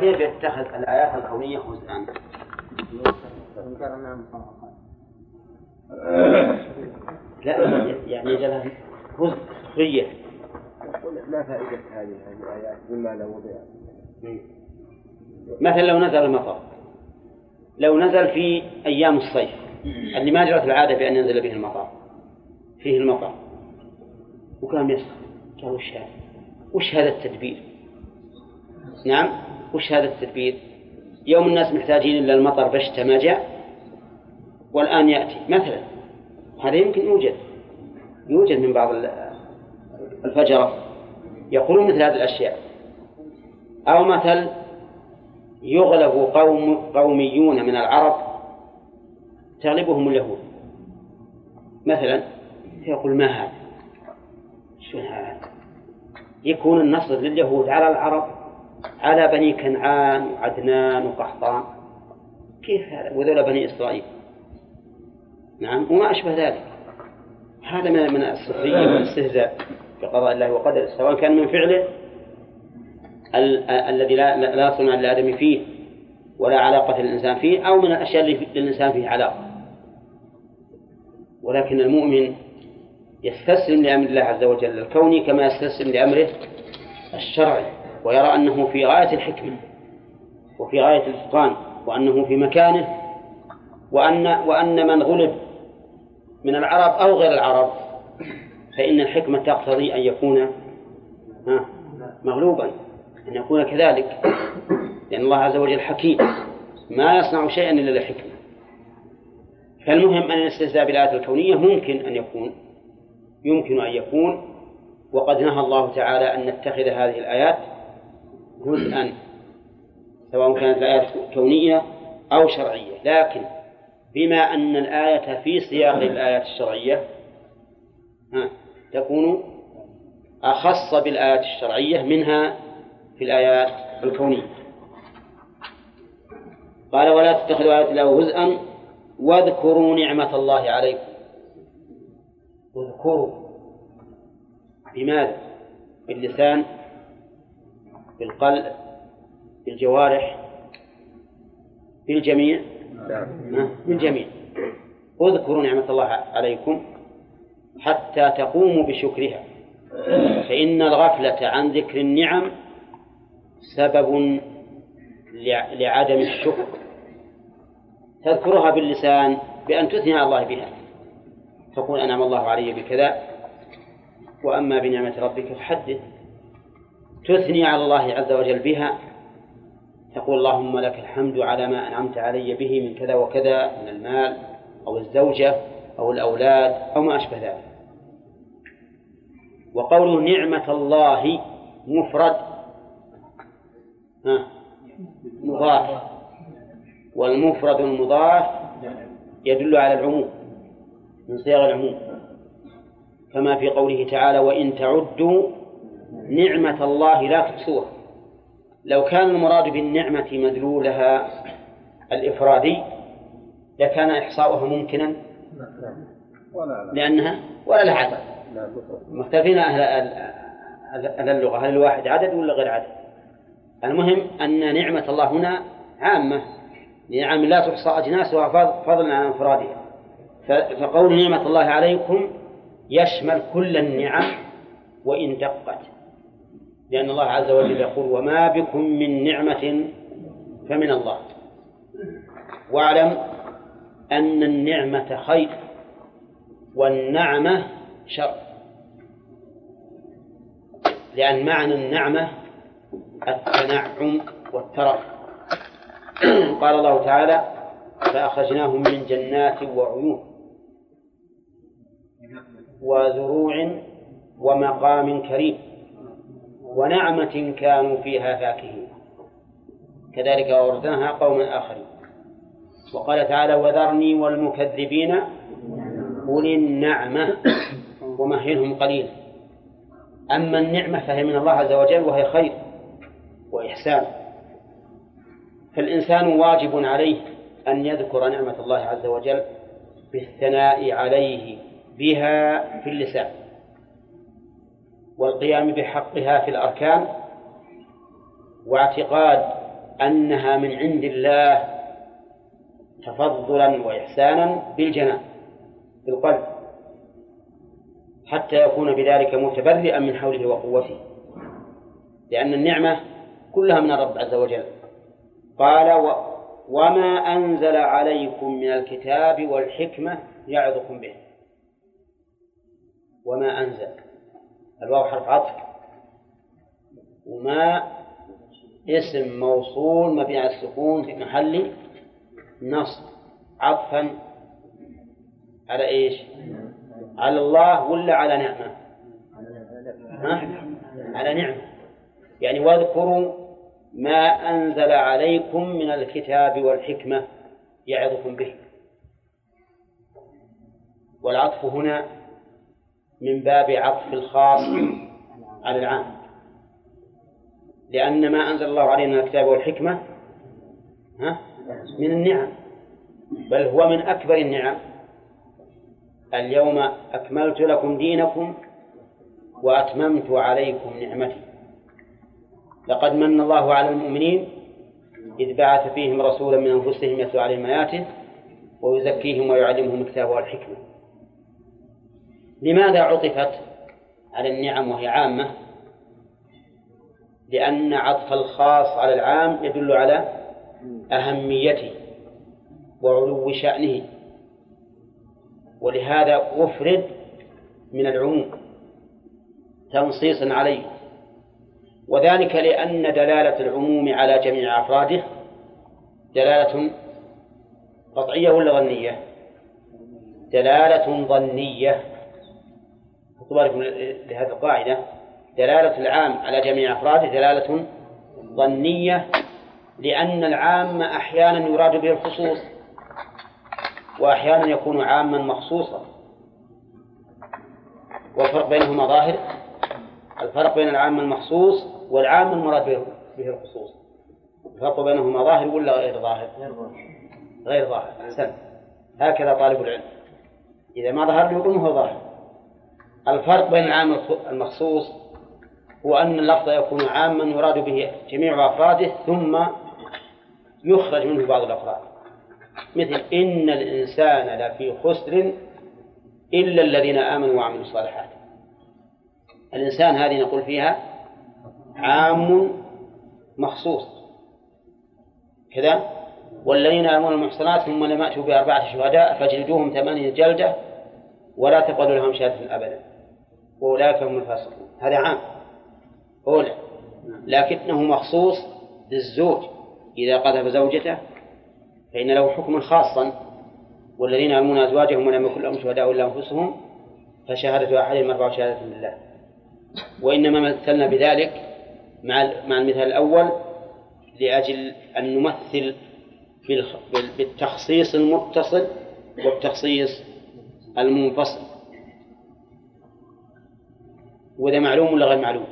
كيف يتخذ الآيات الكونية جزءا؟ لا يعني يجعلها جزء سخرية لا فائدة هذه الآيات مما لو وضع مثلا لو نزل المطر لو نزل في أيام الصيف اللي ما جرت العادة بأن ينزل به المطر فيه المطر وكان يسخن قال وش هذا؟ وش هذا التدبير؟ نعم. وش هذا التدبير؟ يوم الناس محتاجين إلا المطر بشتى ما جاء والآن يأتي. مثلا هذا يمكن يوجد. يوجد من بعض الفجرة. يقولون مثل هذه الأشياء. أو مثل يغلب قوم قوميون من العرب تغلبهم اليهود. مثلا يقول ما هذا؟ شو هذا؟ يكون النصر لليهود على العرب. على بني كنعان وعدنان وقحطان. كيف هذا؟ وذول بني إسرائيل. نعم وما أشبه ذلك. هذا من من السخرية والاستهزاء بقضاء الله وقدره سواء كان من فعله الذي لا لا صنع للآدم فيه ولا علاقة للإنسان فيه أو من الأشياء اللي للإنسان فيه علاقة. ولكن المؤمن يستسلم لأمر الله عز وجل الكوني كما يستسلم لأمره الشرعي. ويرى أنه في غاية الحكمة وفي غاية الإتقان وأنه في مكانه وأن وأن من غلب من العرب أو غير العرب فإن الحكمة تقتضي أن يكون مغلوبا أن يكون كذلك لأن الله عز وجل حكيم ما يصنع شيئا إلا لحكمة فالمهم أن الاستهزاء بالآيات الكونية ممكن أن يكون يمكن أن يكون وقد نهى الله تعالى أن نتخذ هذه الآيات جزءا سواء كانت الآيات كونية أو شرعية. لكن بما أن الآية في سياق الآيات الشرعية تكون أخص بالآيات الشرعية منها في الآيات الكونية. قال ولا تتخذوا آيات الله جزءا واذكروا نعمة الله عليكم. اذكروا. بماذا؟ باللسان بالقلب بالجوارح بالجميع. بالجميع. اذكروا نعمة الله عليكم حتى تقوموا بشكرها فإن الغفلة عن ذكر النعم سبب لعدم الشكر. تذكرها باللسان بأن تثني على الله بها. تقول أنعم الله علي بكذا وأما بنعمة ربك فحدث. تثني على الله عز وجل بها تقول اللهم لك الحمد على ما أنعمت علي به من كذا وكذا من المال أو الزوجة أو الأولاد أو ما أشبه ذلك. وقول نعمة الله مفرد مضاف. والمفرد المضاف يدل على العموم من صيغ العموم. كما في قوله تعالى وإن تعدوا نعمة الله لا تحصوها. لو كان المراد بالنعمة مدلولها الإفرادي لكان إحصاؤها ممكنا؟ لأنها؟ ولا لها عدد. مختلفين أهل أهل اللغة. هل الواحد عدد ولا غير عدد؟ المهم أن نعمة الله هنا عامة. نعم لا تحصى أجناسها فضلا عن انفرادها فقول نعمة الله عليكم يشمل كل النعم وإن دقت. لأن الله عز وجل يقول وما بكم من نعمة فمن الله. واعلم أن النعمة خير والنعمة شر. لأن معنى النعمة التنعم والترف. قال الله تعالى فأخرجناهم من جنات وعيون وزروع ومقام كريم. ونعمة كانوا فيها فاكهين. كذلك أوردناها قوما آخرين. وقال تعالى وذرني والمكذبين أولي النعمة ومهلهم قليلا أما النعمة فهي من الله عز وجل وهي خير وإحسان. فالإنسان واجب عليه أن يذكر نعمة الله عز وجل بالثناء عليه بها في اللسان. والقيام بحقها في الأركان واعتقاد أنها من عند الله تفضلا وإحسانا بالجنان بالقلب حتى يكون بذلك متبرئا من حوله وقوته. لأن النعمة كلها من الرب عز وجل. قال و وما أنزل عليكم من الكتاب والحكمة يعظكم به. وما أنزل. الواو حرف عطف وما اسم موصول مبني على السكون في محل نصب عطفا على إيش؟ على الله ولا على نعمة؟ ها؟ على نعمة يعني واذكروا ما أنزل عليكم من الكتاب والحكمة يعظكم به والعطف هنا من باب عطف الخاص على العام. لأن ما أنزل الله علينا من الكتاب والحكمة ها من النعم بل هو من أكبر النعم. اليوم أكملت لكم دينكم وأتممت عليكم نعمتي. لقد من الله على المؤمنين إذ بعث فيهم رسولا من أنفسهم يتلو عليهم آياته ويزكيهم ويعلمهم الكتاب والحكمة. لماذا عطفت على النعم وهي عامة؟ لأن عطف الخاص على العام يدل على أهميته وعلو شأنه ولهذا أفرد من العموم تنصيصا عليه وذلك لأن دلالة العموم على جميع أفراده دلالة قطعية ولا ظنية؟ دلالة ظنية بالكم لهذه القاعدة دلالة العام على جميع أفراده دلالة ظنية لأن العام أحيانا يراد به الخصوص وأحيانا يكون عاما مخصوصا. والفرق بينهما ظاهر. الفرق بين العام المخصوص والعام المراد به الخصوص. الفرق بينهما ظاهر ولا غير ظاهر؟ غير ظاهر. أحسن هكذا طالب العلم. إذا ما ظهر له هو ظاهر. الفرق بين العام المخصوص هو أن اللفظ يكون عاما يراد به جميع أفراده ثم يخرج منه بعض الأفراد. مثل إن الإنسان لفي خسر إلا الذين آمنوا وعملوا الصالحات. الإنسان هذه نقول فيها عام مخصوص. كذا؟ والذين آمنوا المحصنات ثم لم يأتوا بأربعة شهداء فاجلدوهم ثمانية جلدة ولا تقبلوا لهم شهادة أبدا. وأولئك هم الفاسقون. هذا عام. أولى لكنه مخصوص للزوج. إذا قذف زوجته فإن له حكما خاصا والذين يرمون أزواجهم ولم يكن لهم شهداء إلا أنفسهم فشهادة أحدهم أربع شهادة لله. وإنما مثلنا بذلك مع مع المثال الأول لأجل أن نمثل بالتخصيص المتصل والتخصيص المنفصل. وإذا معلوم ولا غير معلوم؟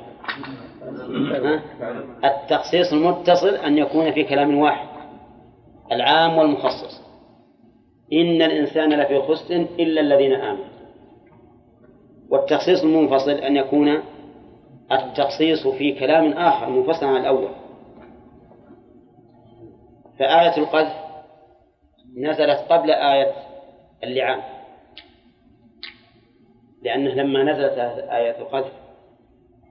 التخصيص المتصل أن يكون في كلام واحد العام والمخصص. إن الإنسان لفي خسر إلا الذين آمنوا. والتخصيص المنفصل أن يكون التخصيص في كلام آخر منفصل عن الأول. فآية القذف نزلت قبل آية اللعان. لأنه لما نزلت آية القذف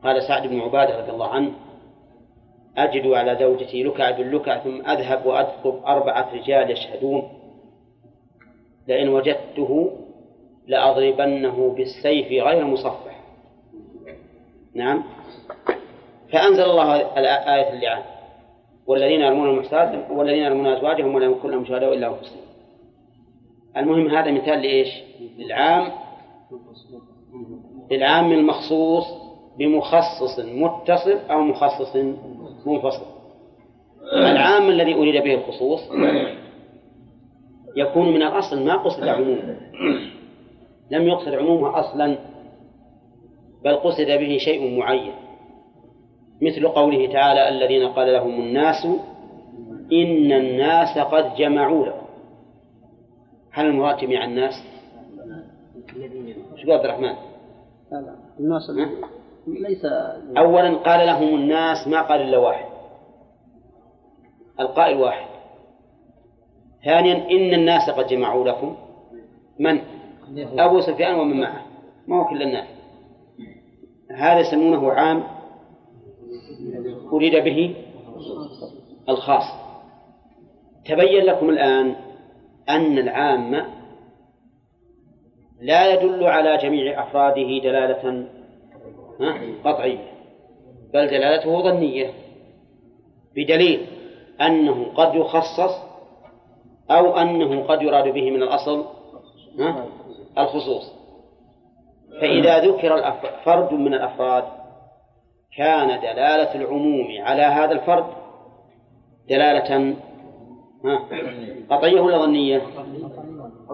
قال سعد بن عبادة رضي الله عنه أجد على زوجتي لكع باللكع ثم أذهب وأدخل أربعة رجال يشهدون. لئن وجدته لأضربنه بالسيف غير مصفح. نعم. فأنزل الله آية اللعان والذين يرمون المحصنات والذين يرمون أزواجهم ولم يكن لهم شهداء إلا أنفسهم. المهم هذا مثال لإيش؟ للعام. للعام المخصوص. بمخصص متصل أو مخصص منفصل. العام الذي أريد به الخصوص يكون من الأصل ما قصد عمومه. لم يقصد عمومه أصلا بل قصد به شيء معين. مثل قوله تعالى الذين قال لهم الناس إن الناس قد جمعوا لكم. هل المراد جميع الناس؟ شو عبد الرحمن؟ لا لا. الناس ليس أولا قال لهم الناس ما قال إلا واحد. القائل واحد. ثانيا إن الناس قد جمعوا لكم. من؟ أبو سفيان ومن معه. ما هو كل الناس. هذا يسمونه عام أريد به الخاص. تبين لكم الآن أن العام لا يدل على جميع أفراده دلالة قطعية بل دلالته ظنية بدليل أنه قد يخصص أو أنه قد يراد به من الأصل الخصوص. فإذا ذكر فرد من الأفراد كان دلالة العموم على هذا الفرد دلالة قطعية ولا ظنية؟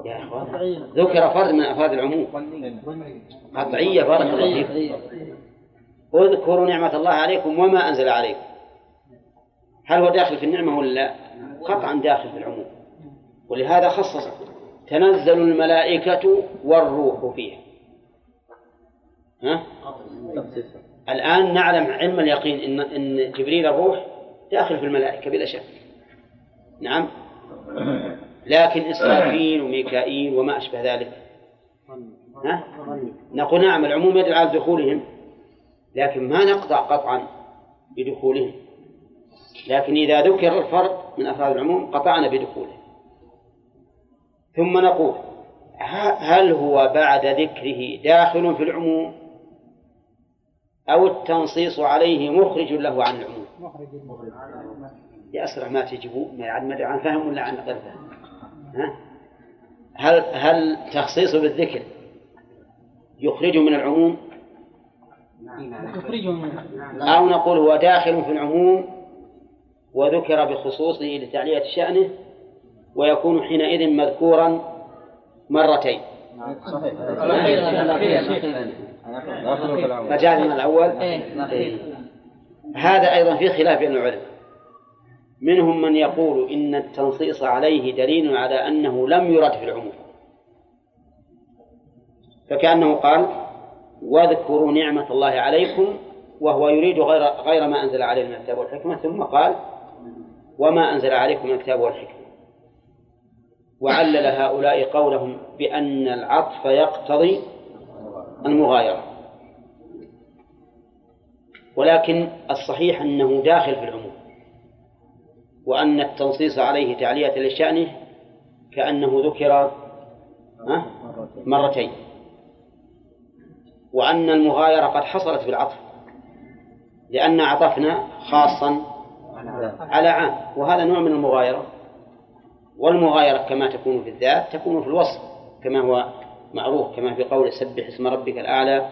يا أخوان. ذكر فرد من أفراد العموم. قطعية بارك الله فيكم اذكروا نعمة الله عليكم وما أنزل عليكم. هل هو داخل في النعمة ولا لا؟ قطعا داخل في العموم. ولهذا خصص. تنزل الملائكة والروح فيها. ها؟ الآن نعلم علم اليقين إن إن جبريل الروح داخل في الملائكة بلا شك. نعم؟ لكن إسرافيل وميكائيل وما أشبه ذلك. ها؟ نقول نعم العموم يدل على دخولهم لكن ما نقطع قطعا بدخولهم. لكن إذا ذكر الفرد من أفراد العموم قطعنا بدخوله ثم نقول هل هو بعد ذكره داخل في العموم؟ أو التنصيص عليه مخرج له عن العموم؟ يا أسرع ما تجيبوا ما عن فهم ولا عن غير فهم؟ هل هل تخصيصه بالذكر يخرجه من العموم؟ أو نقول هو داخل في العموم وذكر بخصوصه لتعلية شأنه ويكون حينئذ مذكورا مرتين. من الأول. إيه. هذا أيضا في خلاف بين العلماء. منهم من يقول إن التنصيص عليه دليل على أنه لم يرد في العموم. فكأنه قال واذكروا نعمة الله عليكم وهو يريد غير غير ما أنزل عليه من الكتاب والحكمة ثم قال وما أنزل عليكم من الكتاب والحكمة. وعلل هؤلاء قولهم بأن العطف يقتضي المغايرة. ولكن الصحيح أنه داخل في العموم. وأن التنصيص عليه تعلية لشأنه كأنه ذكر مرتين. وأن المغايرة قد حصلت في العطف لأن عطفنا خاصا على عام. وهذا نوع من المغايرة. والمغايرة كما تكون في الذات تكون في الوصف كما هو معروف كما في قول سبح اسم ربك الأعلى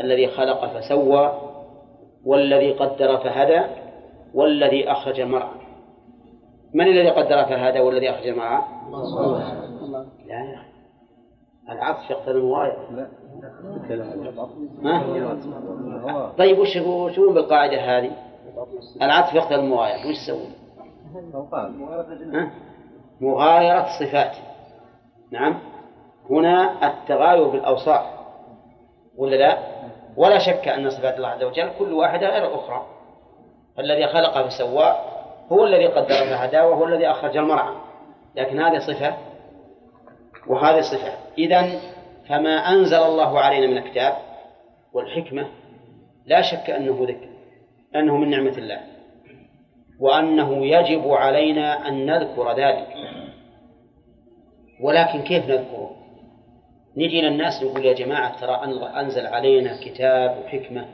الذي خلق فسوى والذي قدر فهدى والذي أخرج المرعى. من الذي قدر فهدى والذي أخرج المرعى؟ لا العطف يقتضي المغايرة ها؟ طيب وش شو بالقاعدة هذه؟ العطف يقتضي المغايرة وش تسوي؟ مغايرة صفات نعم هنا التغاير بالأوصاف ولا لا؟ ولا شك أن صفات الله عز وجل كل واحدة غير الأخرى الذي خلق فسوى هو الذي قدر فهدى وهو الذي أخرج المرعى لكن هذه صفة وهذه صفة. إذا فما أنزل الله علينا من الكتاب والحكمة لا شك أنه ذكر أنه من نعمة الله وأنه يجب علينا أن نذكر ذلك. ولكن كيف نذكره؟ نجي للناس نقول يا جماعة ترى أنزل علينا كتاب وحكمة.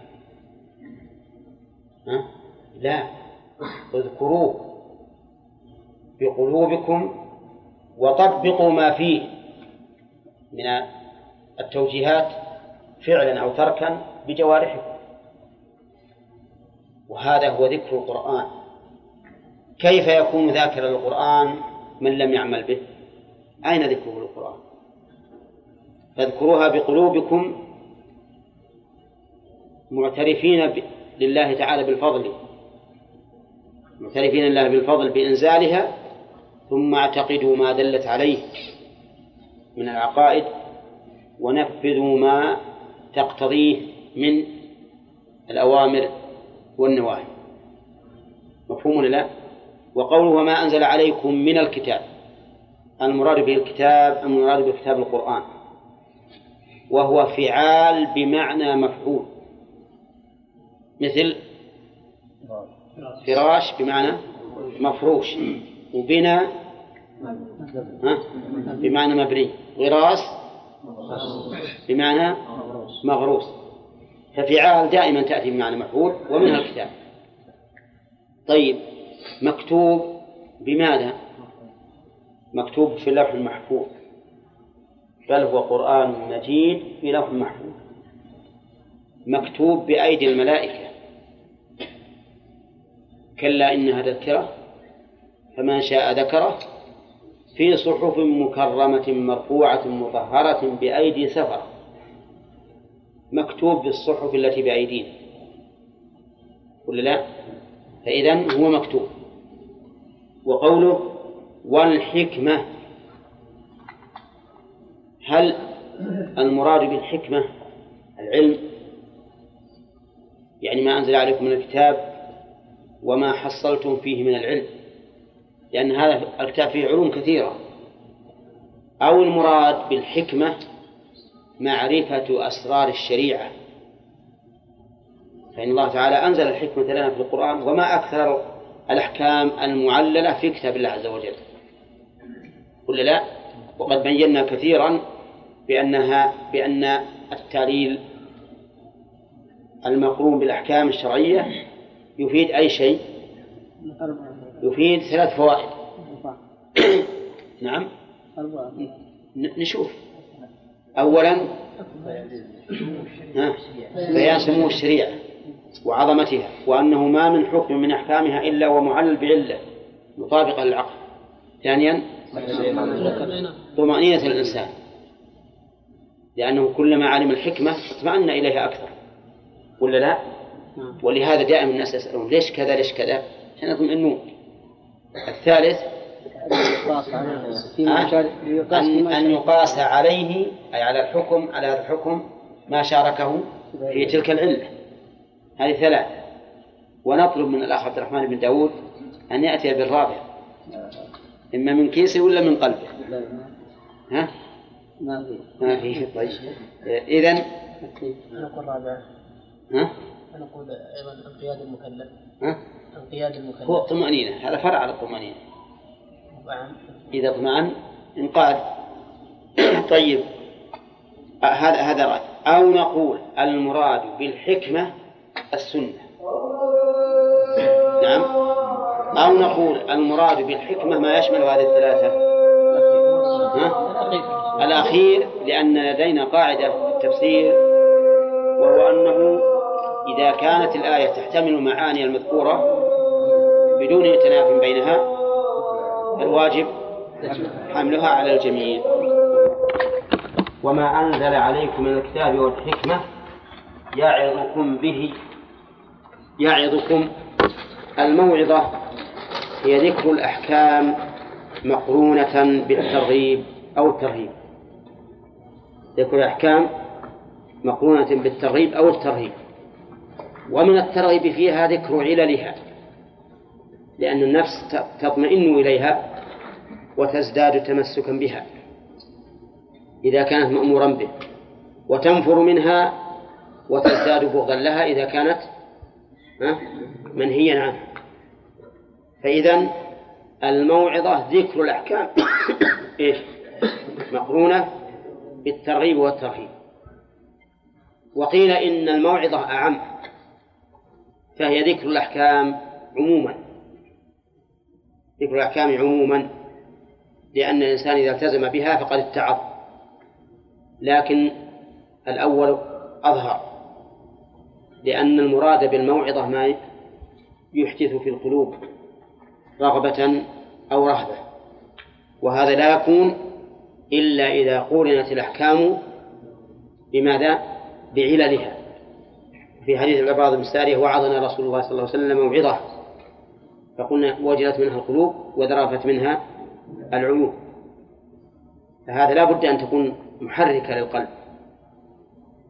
ها؟ لا. اذكروه بقلوبكم وطبقوا ما فيه من التوجيهات فعلا أو تركا بجوارحكم. وهذا هو ذكر القرآن. كيف يكون ذاكرا للقرآن من لم يعمل به؟ أين ذكره القرآن؟ فاذكروها بقلوبكم معترفين لله تعالى بالفضل. معترفين لله بالفضل بإنزالها ثم اعتقدوا ما دلت عليه من العقائد ونفذوا ما تقتضيه من الأوامر والنواهي. مفهوم لا؟ وقوله وما أنزل عليكم من الكتاب المراد به الكتاب المراد بكتاب القرآن؟ وهو فعال بمعنى مفعول. مثل فراش بمعنى مفروش وبنى ها؟ بمعنى مبني. غراس بمعنى مغروس. ففعال دائما تأتي بمعنى مفعول ومنها الكتاب. طيب مكتوب بماذا؟ مكتوب في اللوح المحفوظ بل هو قرآن مجيد في لوح محفوظ. مكتوب بأيدي الملائكة. كلا إنها تذكرة فمن شاء ذكره في صحف مكرمة مرفوعة مطهرة بأيدي سفرة مكتوب بالصحف التي بأيدينا. ولا لا؟ فإذا هو مكتوب. وقوله والحكمة هل المراد بالحكمة العلم؟ يعني ما أنزل عليكم من الكتاب وما حصلتم فيه من العلم لأن هذا الكتاب فيه علوم كثيرة أو المراد بالحكمة معرفة أسرار الشريعة فإن الله تعالى أنزل الحكمة لنا في القرآن وما أكثر الأحكام المعللة في كتاب الله عز وجل ولا لا؟ وقد بينا كثيرا بأنها بأن التعليل المقرون بالأحكام الشرعية يفيد أي شيء؟ يفيد ثلاث فوائد. نعم. نشوف. أولا بيان سمو الشريعة وعظمتها وأنه ما من حكم من أحكامها إلا ومعلل بعلة مطابقة للعقل. ثانيا طمأنينة الإنسان. لأنه كلما علم الحكمة اطمأن إليها أكثر. ولا لا؟ ولهذا دائما الناس يسألون ليش كذا ليش كذا؟ عشان يطمئنون الثالث أن, أن يقاس عليه أي على الحكم على هذا الحكم ما شاركه في تلك العلة. هذه ثلاثة ونطلب من الأخ عبد الرحمن بن داود أن يأتي بالرابع. إما من كيسه ولا من قلبه؟ ها؟ ما في. ما في. طيب. إذا نقول رابع. ها؟ نقول أيضا انقياد المكلف. ها؟ انقياد المكلف. هو الطمأنينة هذا فرع على الطمأنينة. نعم. إذا اطمأن انقاد طيب. آه، هذا هذا رأي. أو نقول المراد بالحكمة السنة. نعم. أو نقول المراد بالحكمة ما يشمل هذه الثلاثة. ها؟ الأخير لأن لدينا قاعدة في التفسير وهو أنه إذا كانت الآية تحتمل معاني المذكورة بدون ائتلاف بينها الواجب حملها على الجميع. وما أنزل عليكم من الكتاب والحكمة يعظكم به يعظكم. الموعظة هي ذكر الأحكام مقرونة بالترغيب أو الترهيب. ذكر الأحكام مقرونة بالترغيب أو الترهيب. ومن الترغيب فيها ذكر عللها لأن النفس تطمئن إليها وتزداد تمسكا بها إذا كانت مأمورا به وتنفر منها وتزداد بغضا لها إذا كانت منهيا عنها. فإذا الموعظة ذكر الأحكام. إيش؟ مقرونة بالترغيب والترهيب. وقيل إن الموعظة أعم. فهي ذكر الأحكام عموما. ذكر الأحكام عموما لأن الإنسان إذا التزم بها فقد اتعظ. لكن الأول أظهر لأن المراد بالموعظة ما يحدث في القلوب رغبة أو رهبة. وهذا لا يكون إلا إذا قورنت الأحكام بماذا؟ بعللها. في حديث العباد بن وعظنا رسول الله صلى الله عليه وسلم موعظة. فقلنا وجلت منها القلوب وذرفت منها العيون. فهذا لا بد أن تكون محركة للقلب.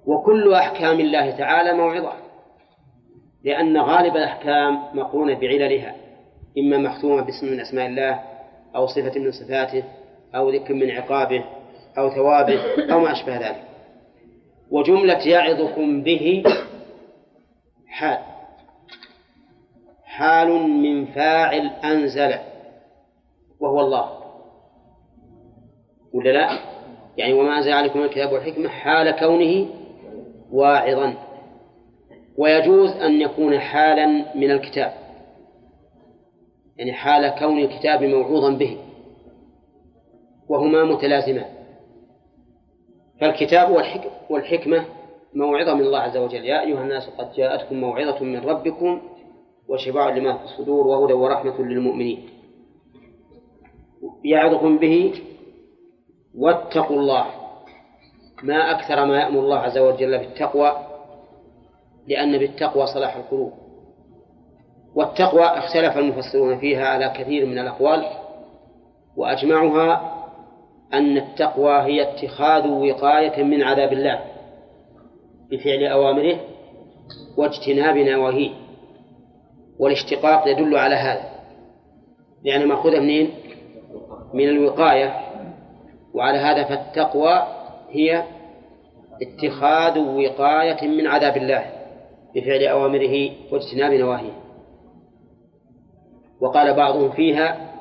وكل أحكام الله تعالى موعظة لأن غالب الأحكام مقرونة بعللها إما مختومة باسم من أسماء الله أو صفة من صفاته أو ذكر من عقابه أو ثوابه أو ما أشبه ذلك. وجملة يعظكم به حال. حال من فاعل أنزل. وهو الله. ولا لا؟ يعني وما أنزل عليكم الكتاب والحكمة حال كونه واعظا. ويجوز أن يكون حالا من الكتاب. يعني حال كون الكتاب موعوظا به. وهما متلازمان. فالكتاب والحكمة موعظة من الله عز وجل. يا أيها الناس قد جاءتكم موعظة من ربكم وشفاء لما في الصدور وهدى ورحمة للمؤمنين. يعظكم به واتقوا الله. ما أكثر ما يأمر الله عز وجل بالتقوى لأن بالتقوى صلاح القلوب. والتقوى اختلف المفسرون فيها على كثير من الأقوال وأجمعها أن التقوى هي اتخاذ وقاية من عذاب الله. بفعل أوامره واجتناب نواهيه والاشتقاق يدل على هذا لأن مأخوذة منين؟ من الوقاية وعلى هذا فالتقوى هي اتخاذ وقاية من عذاب الله بفعل أوامره واجتناب نواهيه وقال بعضهم فيها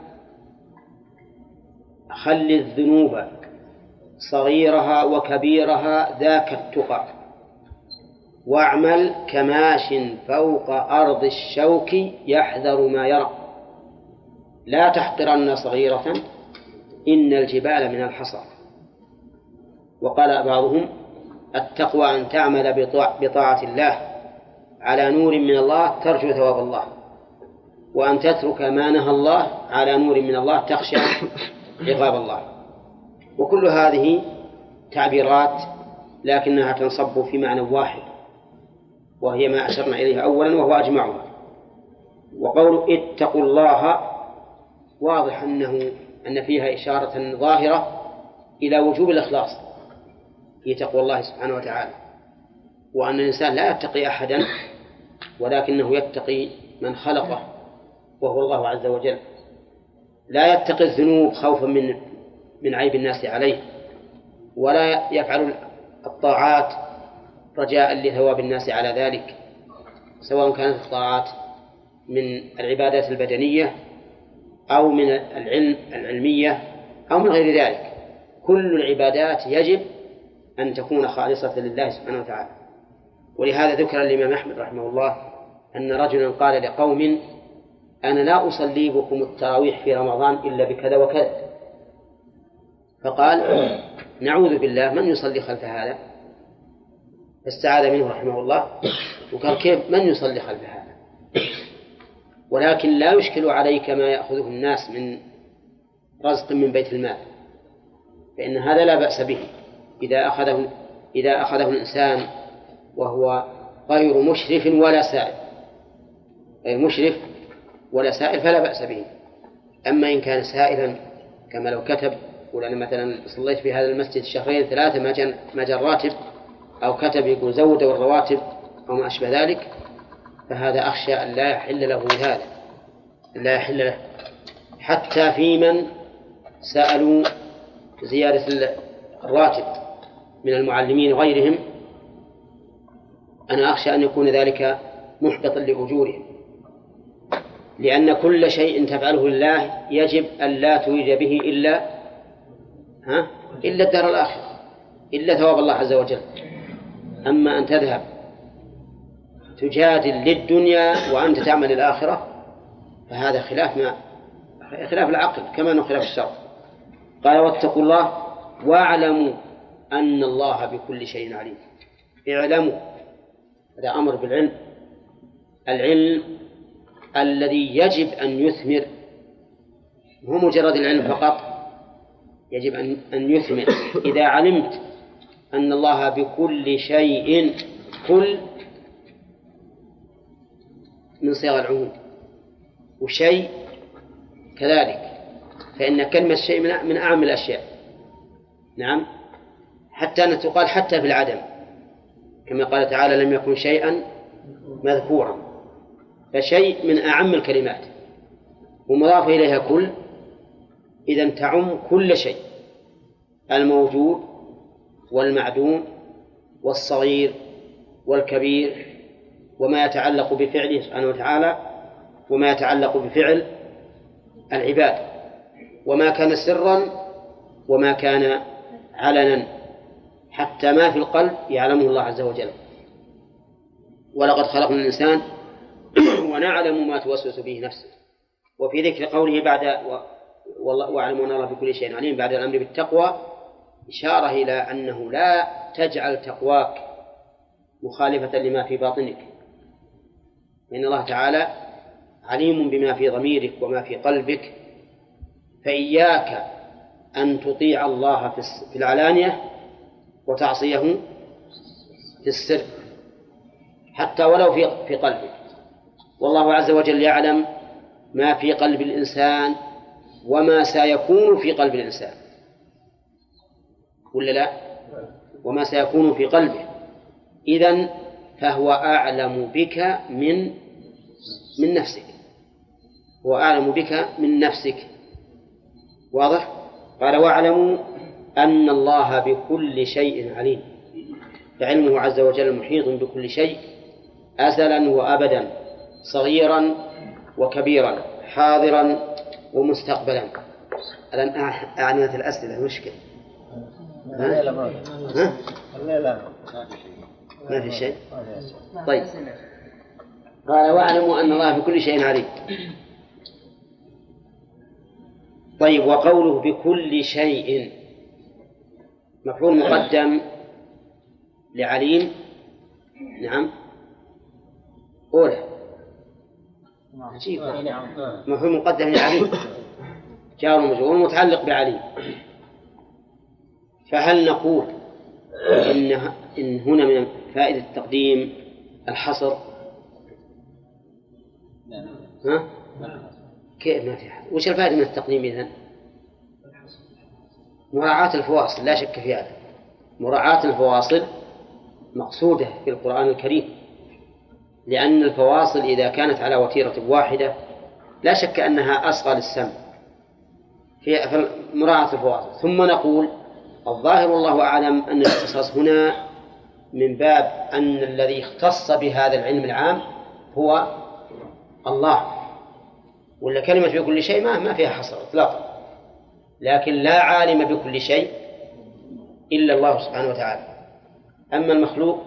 خل الذنوب صغيرها وكبيرها ذاك التقى واعمل كماش فوق أرض الشوك يحذر ما يرى. لا تحقرن صغيرة إن الجبال من الحصى. وقال بعضهم التقوى أن تعمل بطاعة الله على نور من الله ترجو ثواب الله وأن تترك ما نهى الله على نور من الله تخشى عقاب الله. وكل هذه تعبيرات لكنها تنصب في معنى واحد. وهي ما أشرنا إليه أولا وهو أجمعها. وقول اتقوا الله واضح أنه أن فيها إشارة ظاهرة إلى وجوب الإخلاص في تقوى الله سبحانه وتعالى. وأن الإنسان لا يتقي أحدا ولكنه يتقي من خلقه وهو الله عز وجل. لا يتقي الذنوب خوفا من من عيب الناس عليه ولا يفعل الطاعات رجاء لثواب الناس على ذلك سواء كانت الطاعات من العبادات البدنية أو من العلم العلمية أو من غير ذلك. كل العبادات يجب أن تكون خالصة لله سبحانه وتعالى. ولهذا ذكر الإمام أحمد رحمه الله أن رجلا قال لقوم أنا لا أصلي بكم التراويح في رمضان إلا بكذا وكذا. فقال نعوذ بالله من يصلي خلف هذا. فاستعاذ منه رحمه الله وقال كيف من يصلي خلف هذا؟ ولكن لا يشكل عليك ما يأخذه الناس من رزق من بيت المال فإن هذا لا بأس به. إذا أخذه إذا أخذه الإنسان وهو غير مشرف ولا سائل غير مشرف ولا سائل فلا بأس به. أما إن كان سائلا كما لو كتب يقول أنا مثلا صليت في هذا المسجد شهرين ثلاثة ما ما جن راتب أو كتب يقول زودوا الرواتب أو ما أشبه ذلك فهذا أخشى أن لا يحل له هذا لا يحل له. حتى في من سألوا زيادة الراتب من المعلمين وغيرهم أنا أخشى أن يكون ذلك محبطا لأجورهم لأن كل شيء تفعله لله يجب أن لا تريد به إلا ها؟ إلا الدار الآخرة إلا ثواب الله عز وجل. أما أن تذهب تجادل للدنيا وأنت تعمل الآخرة فهذا خلاف ما خلاف العقل كما أنه خلاف الشرع. قال واتقوا الله واعلموا أن الله بكل شيء عليم. اعلموا هذا أمر بالعلم. العلم الذي يجب أن يثمر هو مجرد العلم فقط يجب أن أن يثمر. إذا علمت أن الله بكل شيء كل من صيغ العموم. وشيء كذلك. فإن كلمة شيء من أعم الأشياء. نعم. حتى أن تقال حتى في العدم. كما قال تعالى لم يكن شيئا مذكورا. فشيء من أعم الكلمات. ومضاف إليها كل. إذا تعم كل شيء. الموجود والمعدوم والصغير والكبير وما يتعلق بفعله سبحانه وتعالى وما يتعلق بفعل العباد. وما كان سرا وما كان علنا. حتى ما في القلب يعلمه الله عز وجل. ولقد خلقنا الإنسان ونعلم ما توسوس به نفسه. وفي ذكر قوله بعد و... والله واعلم أن الله بكل شيء عليم بعد الأمر بالتقوى إشارة إلى أنه لا تجعل تقواك مخالفة لما في باطنك. فان الله تعالى عليم بما في ضميرك وما في قلبك فإياك أن تطيع الله في العلانية وتعصيه في السر حتى ولو في في قلبك. والله عز وجل يعلم ما في قلب الإنسان وما سيكون في قلب الإنسان. ولا لا؟ وما سيكون في قلبه. إذا فهو أعلم بك من من نفسك. هو أعلم بك من نفسك. واضح؟ قال واعلموا أن الله بكل شيء عليم. فعلمه عز وجل محيط بكل شيء أزلا وأبدا صغيرا وكبيرا حاضرا ومستقبلا. الآن أعنية الأسئلة مشكلة. ها؟ ها؟ ما في شيء. طيب. قال واعلموا أن الله بكل شيء عليم. طيب وقوله بكل شيء. مفعول مقدم لعليم. نعم. أولى. عجيب مفهوم مقدم لعليم. جار مجرور متعلق بعليم. فهل نقول إن إن هنا من فائدة التقديم الحصر؟ ها؟ كيف ما في حد وش الفائدة من التقديم إذن؟ مراعاة الفواصل لا شك في هذا. مراعاة الفواصل مقصودة في القرآن الكريم لأن الفواصل إذا كانت على وتيرة واحدة لا شك أنها أصغى للسمع. في مراعاة الفواصل. ثم نقول الظاهر والله أعلم أن الاختصاص هنا من باب أن الذي اختص بهذا العلم العام هو الله. ولا كلمة في كل شيء ما ما فيها حصر إطلاقا. لكن لا عالم بكل شيء إلا الله سبحانه وتعالى. أما المخلوق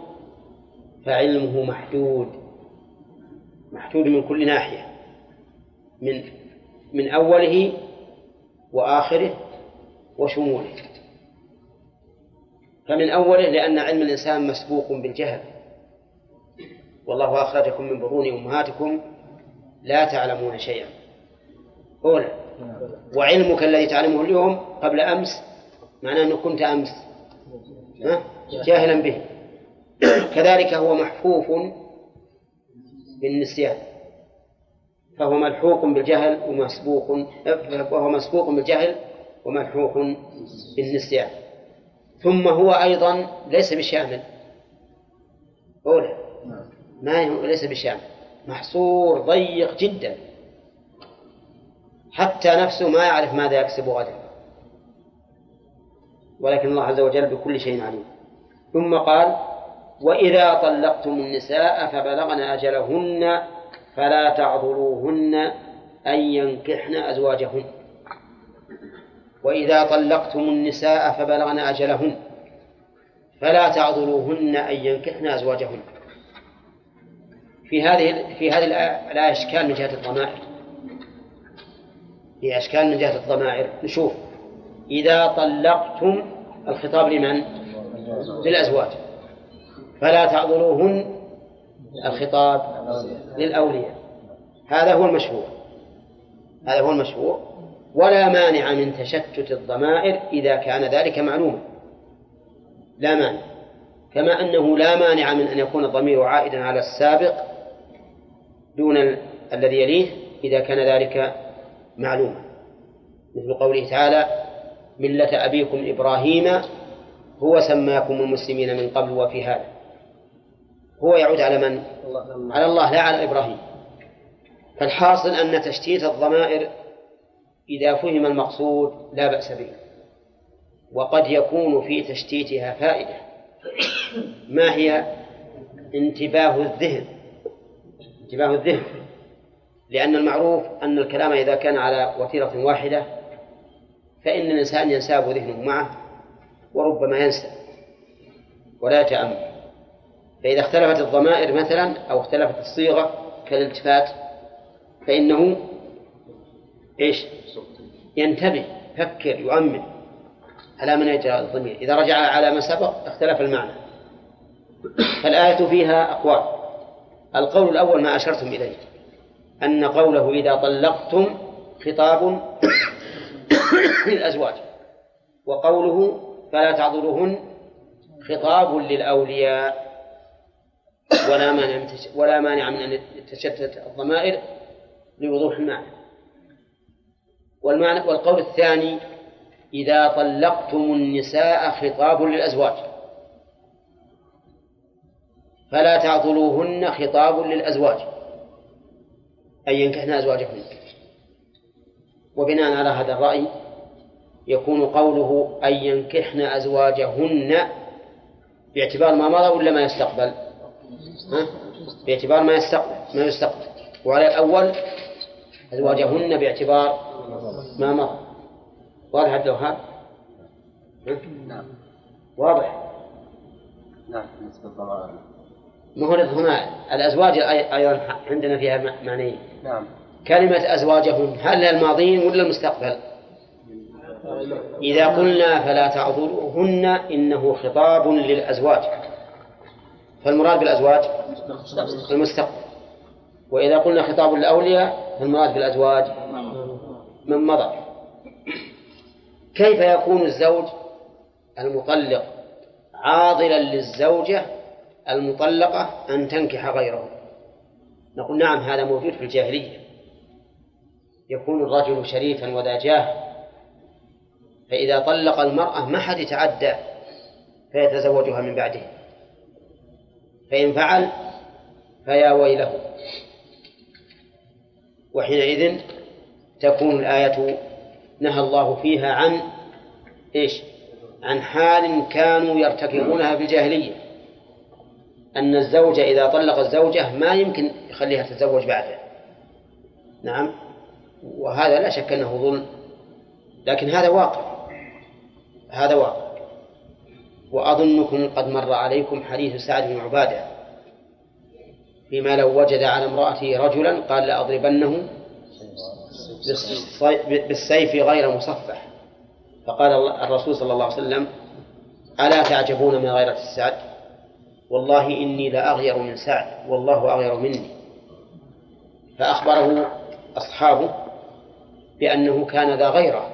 فعلمه محدود. محدود من كل ناحية. من من أوله وآخره وشموله. فمن أوله لأن علم الإنسان مسبوق بالجهل. والله أخرجكم من بطون أمهاتكم لا تعلمون شيئا. أولا وعلمك الذي تعلمه اليوم قبل أمس معناه أنك كنت أمس. جاهلا به. كذلك هو محفوف بالنسيان. فهو ملحوق بالجهل ومسبوق وهو مسبوق بالجهل وملحوق بالنسيان. ثم هو أيضا ليس بشامل. أولى ما ليس بشامل. محصور ضيق جدا. حتى نفسه ما يعرف ماذا يكسب غدا. ولكن الله عز وجل بكل شيء عليم. ثم قال وإذا طلقتم النساء فبلغن أجلهن فلا تعضلوهن أن ينكحن أزواجهن. وإذا طلقتم النساء فبلغن أجلهن فلا تعضلوهن أن ينكحن أزواجهن. في هذه في هذه الآية أشكال من جهة الضمائر. في أشكال من جهة الضمائر. نشوف. إذا طلقتم الخطاب لمن؟ للأزواج. فلا تعذروهن الخطاب للأولياء. هذا هو المشهور هذا هو المشهور ولا مانع من تشتت الضمائر إذا كان ذلك معلوما. لا مانع. كما أنه لا مانع من أن يكون الضمير عائدا على السابق دون الذي يليه إذا كان ذلك معلوما. مثل قوله تعالى ملة أبيكم إبراهيم هو سماكم المسلمين من قبل وفي هذا. هو يعود على من؟ على الله لا على إبراهيم. فالحاصل أن تشتيت الضمائر إذا فهم المقصود لا بأس به. وقد يكون في تشتيتها فائدة. ما هي انتباه الذهن؟ انتباه الذهن. لأن المعروف أن الكلام إذا كان على وتيرة واحدة فإن الإنسان ينساب ذهنه معه وربما ينسى ولا يتأمل. فإذا اختلفت الضمائر مثلا أو اختلفت الصيغة كالالتفات فإنه إيش؟ ينتبه يفكر يؤمن على من يجرى الضمير. إذا رجع على ما سبق اختلف المعنى. فالآية فيها أقوال. القول الأول ما أشرتم إليه أن قوله إذا طلقتم خطاب للأزواج وقوله فلا تعضلوهن خطاب للأولياء ولا مانع ولا مانع من أن تشتت الضمائر لوضوح المعنى. والمعنى والقول الثاني إذا طلقتم النساء خطاب للأزواج فلا تعضلوهن خطاب للأزواج أي ينكحن أزواجهن وبناء على هذا الرأي يكون قوله أن ينكحن أزواجهن باعتبار ما مضى ولا ما يستقبل؟ ها؟ باعتبار ما يستقبل ما يستقبل وعلى الأول أزواجهن باعتبار ما مضى. واضح عبد الوهاب؟ نعم. واضح. نعم بالنسبة هو هنا؟ الأزواج أيضا عندنا فيها معنيين نعم. كلمة أزواجهن هل الماضين ولا المستقبل؟ إذا قلنا فلا تعضلوهن إنه خطاب للأزواج. فالمراد بالأزواج؟ المستقبل. وإذا قلنا خطاب للأولياء فالمراد بالأزواج من مضى. كيف يكون الزوج المطلق عاضلا للزوجة المطلقة أن تنكح غيره؟ نقول نعم هذا موجود في الجاهلية. يكون الرجل شريفا وذا جاه فإذا طلق المرأة ما حد يتعدى فيتزوجها من بعده. فإن فعل فيا ويله. وحينئذ تكون الآية نهى الله فيها عن إيش؟ عن حال كانوا يرتكبونها في الجاهلية. أن الزوج إذا طلق الزوجة ما يمكن يخليها تتزوج بعده. نعم؟ وهذا لا شك أنه ظلم. لكن هذا واقع. هذا واقع. وأظنكم قد مر عليكم حديث سعد بن عبادة. فيما لو وجد على امرأته رجلا قال لأضربنه بالسيف غير مصفح. فقال الرسول صلى الله عليه وسلم ألا تعجبون من غيرة السعد؟ والله إني لأغير من سعد والله أغير مني. فأخبره أصحابه بأنه كان ذا غيرة.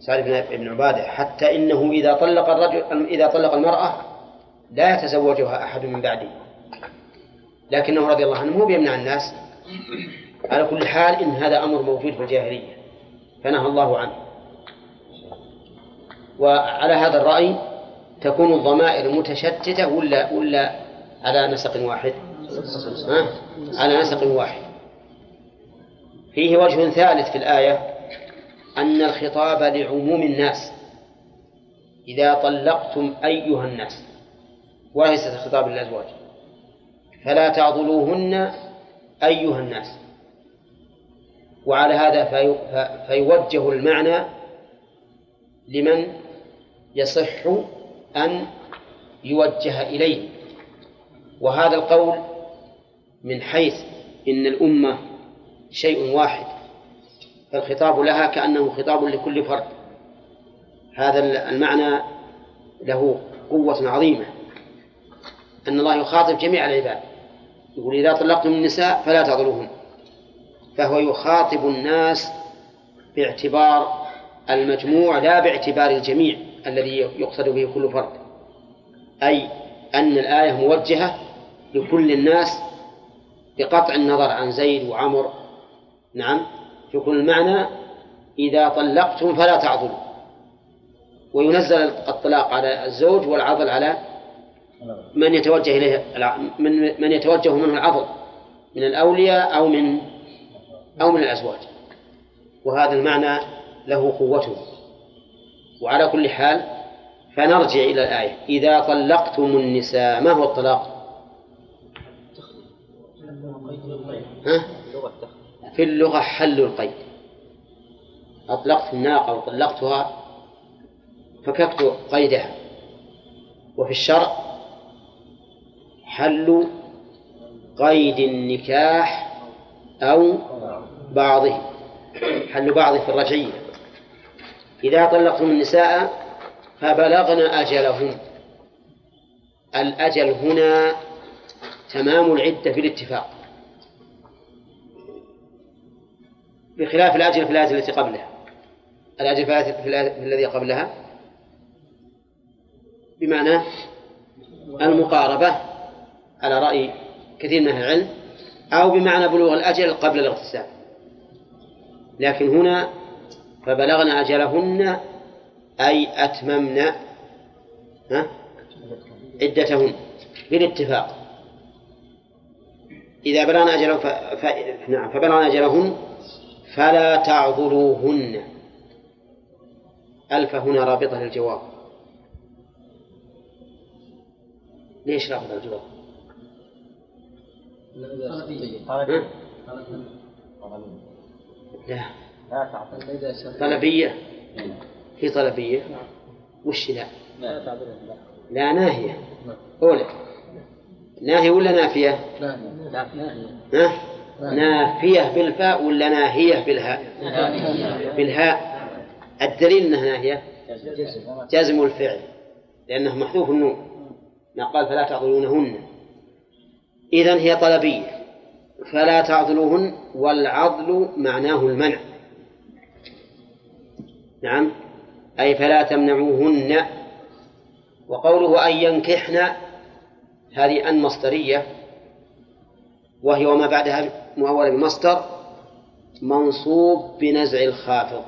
سعد بن عبادة حتى إنه إذا طلق الرجل إذا طلق المرأة لا يتزوجها أحد من بعده. لكنه رضي الله عنه مو بيمنع الناس. على كل حال إن هذا أمر موجود في الجاهلية. فنهى الله عنه. وعلى هذا الرأي تكون الضمائر متشتتة ولا ولا على نسق واحد؟ ها؟ على نسق واحد. فيه وجه ثالث في الآية أن الخطاب لعموم الناس. إذا طلقتم أيها الناس. وليس الخطاب للأزواج. فلا تعضلوهن أيها الناس. وعلى هذا في فيوجه المعنى لمن يصح أن يوجه إليه. وهذا القول من حيث إن الأمة شيء واحد فالخطاب لها كأنه خطاب لكل فرد. هذا المعنى له قوة عظيمة. أن الله يخاطب جميع العباد. يقول إذا طلقتم النساء فلا تعضلوهن فهو يخاطب الناس باعتبار المجموع لا باعتبار الجميع الذي يقصد به كل فرد. أي أن الآية موجهة لكل الناس بقطع النظر عن زيد وعمر. نعم. يكون المعنى إذا طلقتم فلا تعضلوا. وينزل الطلاق على الزوج والعضل على من يتوجه إليه من من يتوجه منه العضل من الأولياء أو من أو من الأزواج. وهذا المعنى له قوته. وعلى كل حال فنرجع إلى الآية. إذا طلقتم النساء ما هو الطلاق؟ ها؟ في اللغة حل القيد. أطلقت الناقة وطلقتها فككت قيدها. وفي الشرع حل قيد النكاح أو بعضه. حل بعضه في الرجعية. إذا طلقتم النساء فبلغن أجلهن. الأجل هنا تمام العدة في الاتفاق. بخلاف الأجل في الآية التي قبلها. الأجل في الذي قبلها بمعنى المقاربة على رأي كثير من أهل العلم أو بمعنى بلوغ الأجل قبل الاغتسال لكن هنا فبلغن أجلهن أي أتممن؟ عدتهن بالاتفاق إذا بلغن أجلهن ف... ف... نعم فبلغن أجلهن فلا تعضلوهن ألف هنا رابطة للجواب ليش رابطة الجواب؟ لا طلبية. في طلبية. وش لا؟ لا. ناهية. أولى ناهية ولا نافية؟ ها؟ نافية بالفاء ولا ناهية بالهاء؟ بالهاء. الدليل أنها ناهية. جزم الفعل. لأنه محذوف النون. ما قال فلا تعضلونهن إذن هي طلبية. فلا تعضلوهن والعضل معناه المنع. نعم. أي فلا تمنعوهن. وقوله أن ينكحن هذه أن مصدرية. وهي وما بعدها مؤولة بمصدر منصوب بنزع الخافض.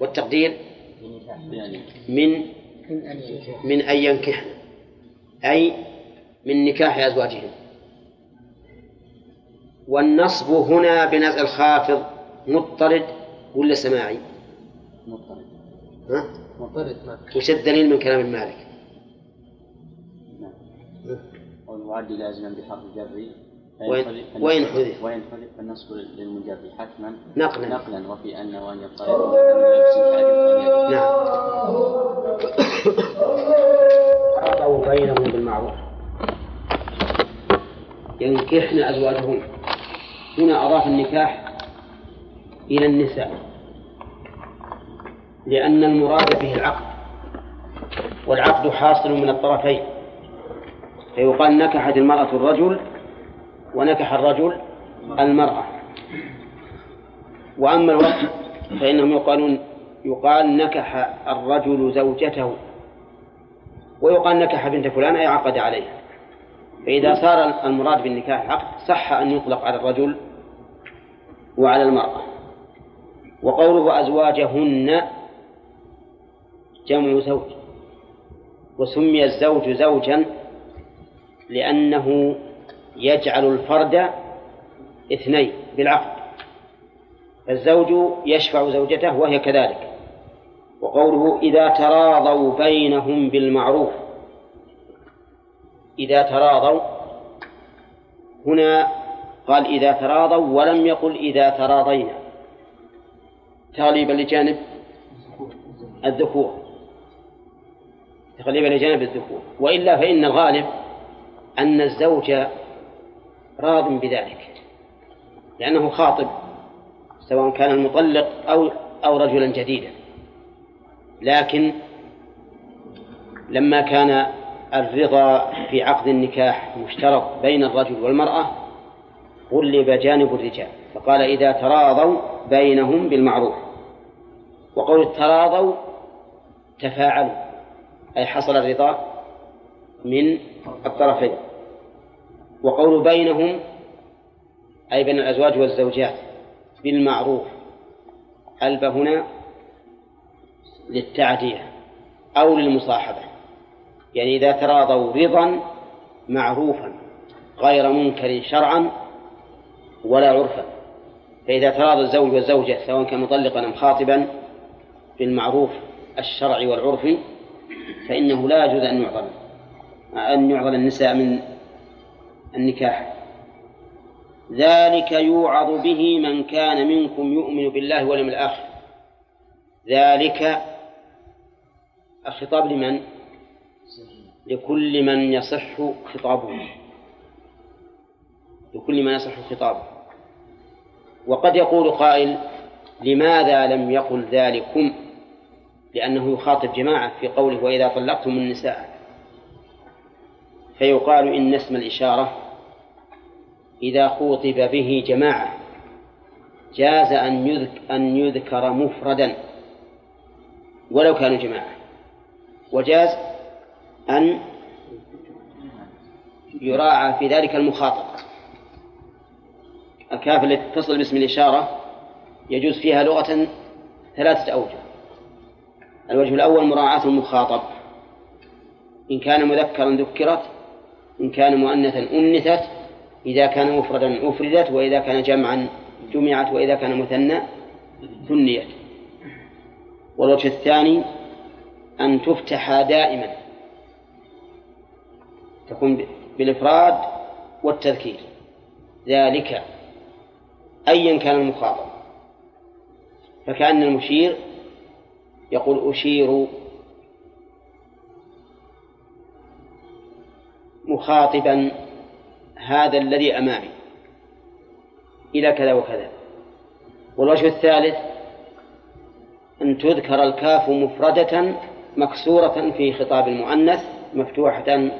والتقدير؟ من من أن ينكحن. أي من نكاح أزواجهن. والنصب هنا بنزع الخافض مضطرد ولا سماعي؟ مضطرد. ها؟ مضطرد وش الدليل من كلام المالك؟ نعم. والمعد لازما بحرف جر وين- حذف؟ وين حذف؟ فالنصب للمجر حتما. نقلا. نقلا وفي أن وأن يضطرد نعم. أعطوا بينهم بالمعروف. ينكحن أزواجهن. هنا أضاف النكاح إلى النساء. لأن المراد به العقد. والعقد حاصل من الطرفين. فيقال نكحت المرأة الرجل ونكح الرجل المرأة. وأما الوقت فإنهم يقالون يقال نكح الرجل زوجته ويقال نكح بنت فلان أي عقد عليها. فإذا صار المراد بالنكاح العقد صح أن يطلق على الرجل وعلى المرأة. وقوله أزواجهن جمع زوج. وسمي الزوج زوجا لأنه يجعل الفرد اثنين بالعقد. الزوج يشفع زوجته وهي كذلك. وقوله إذا تراضوا بينهم بالمعروف. إذا تراضوا. هنا قال إذا تراضوا ولم يقل إذا تراضينا. تغليبا لجانب الذكور. تغليبا لجانب الذكور. وإلا فإن الغالب أن الزوج راض بذلك. لأنه خاطب سواء كان المطلق أو أو رجلا جديدا. لكن لما كان الرضا في عقد النكاح مشترط بين الرجل والمرأة غلب جانب الرجال فقال إذا تراضوا بينهم بالمعروف. وقول التراضوا تفاعلوا أي حصل الرضا من الطرفين. وقول بينهم أي بين الأزواج والزوجات بالمعروف. ألب هنا للتعدية أو للمصاحبة يعني إذا تراضوا رضا معروفا غير منكر شرعا ولا عرفا. فإذا تراضى الزوج والزوجة سواء كان مطلقا أم خاطبا بالمعروف الشرعي والعرفي فإنه لا يجوز أن يعضل أن يعضل النساء من النكاح. ذلك يوعظ به من كان منكم يؤمن بالله واليوم الآخر. ذلك الخطاب لمن؟ لكل من يصح خطابه. لكل من يصح خطابه. وقد يقول قائل لماذا لم يقل ذلكم؟ لأنه يخاطب جماعة في قوله وإذا طلقتم النساء. فيقال إن اسم الإشارة إذا خوطب به جماعة جاز أن يذكر, أن يذكر مفردا ولو كانوا جماعة. وجاز أن يراعى في ذلك المخاطب. الكاف التي تتصل باسم الإشارة يجوز فيها لغة ثلاثة أوجه. الوجه الأول مراعاة المخاطب. إن كان مذكرا ذكرت إن كان مؤنثا أنثت إذا كان مفردا أفردت وإذا كان جمعا جمعت وإذا كان مثنى ثنيت. والوجه الثاني أن تفتح دائما. تكون بالإفراد والتذكير. ذلك أيا كان المخاطب. فكأن المشير يقول أشير مخاطبا هذا الذي أمامي. إلى كذا وكذا. والوجه الثالث أن تذكر الكاف مفردة مكسورة في خطاب المؤنث مفتوحة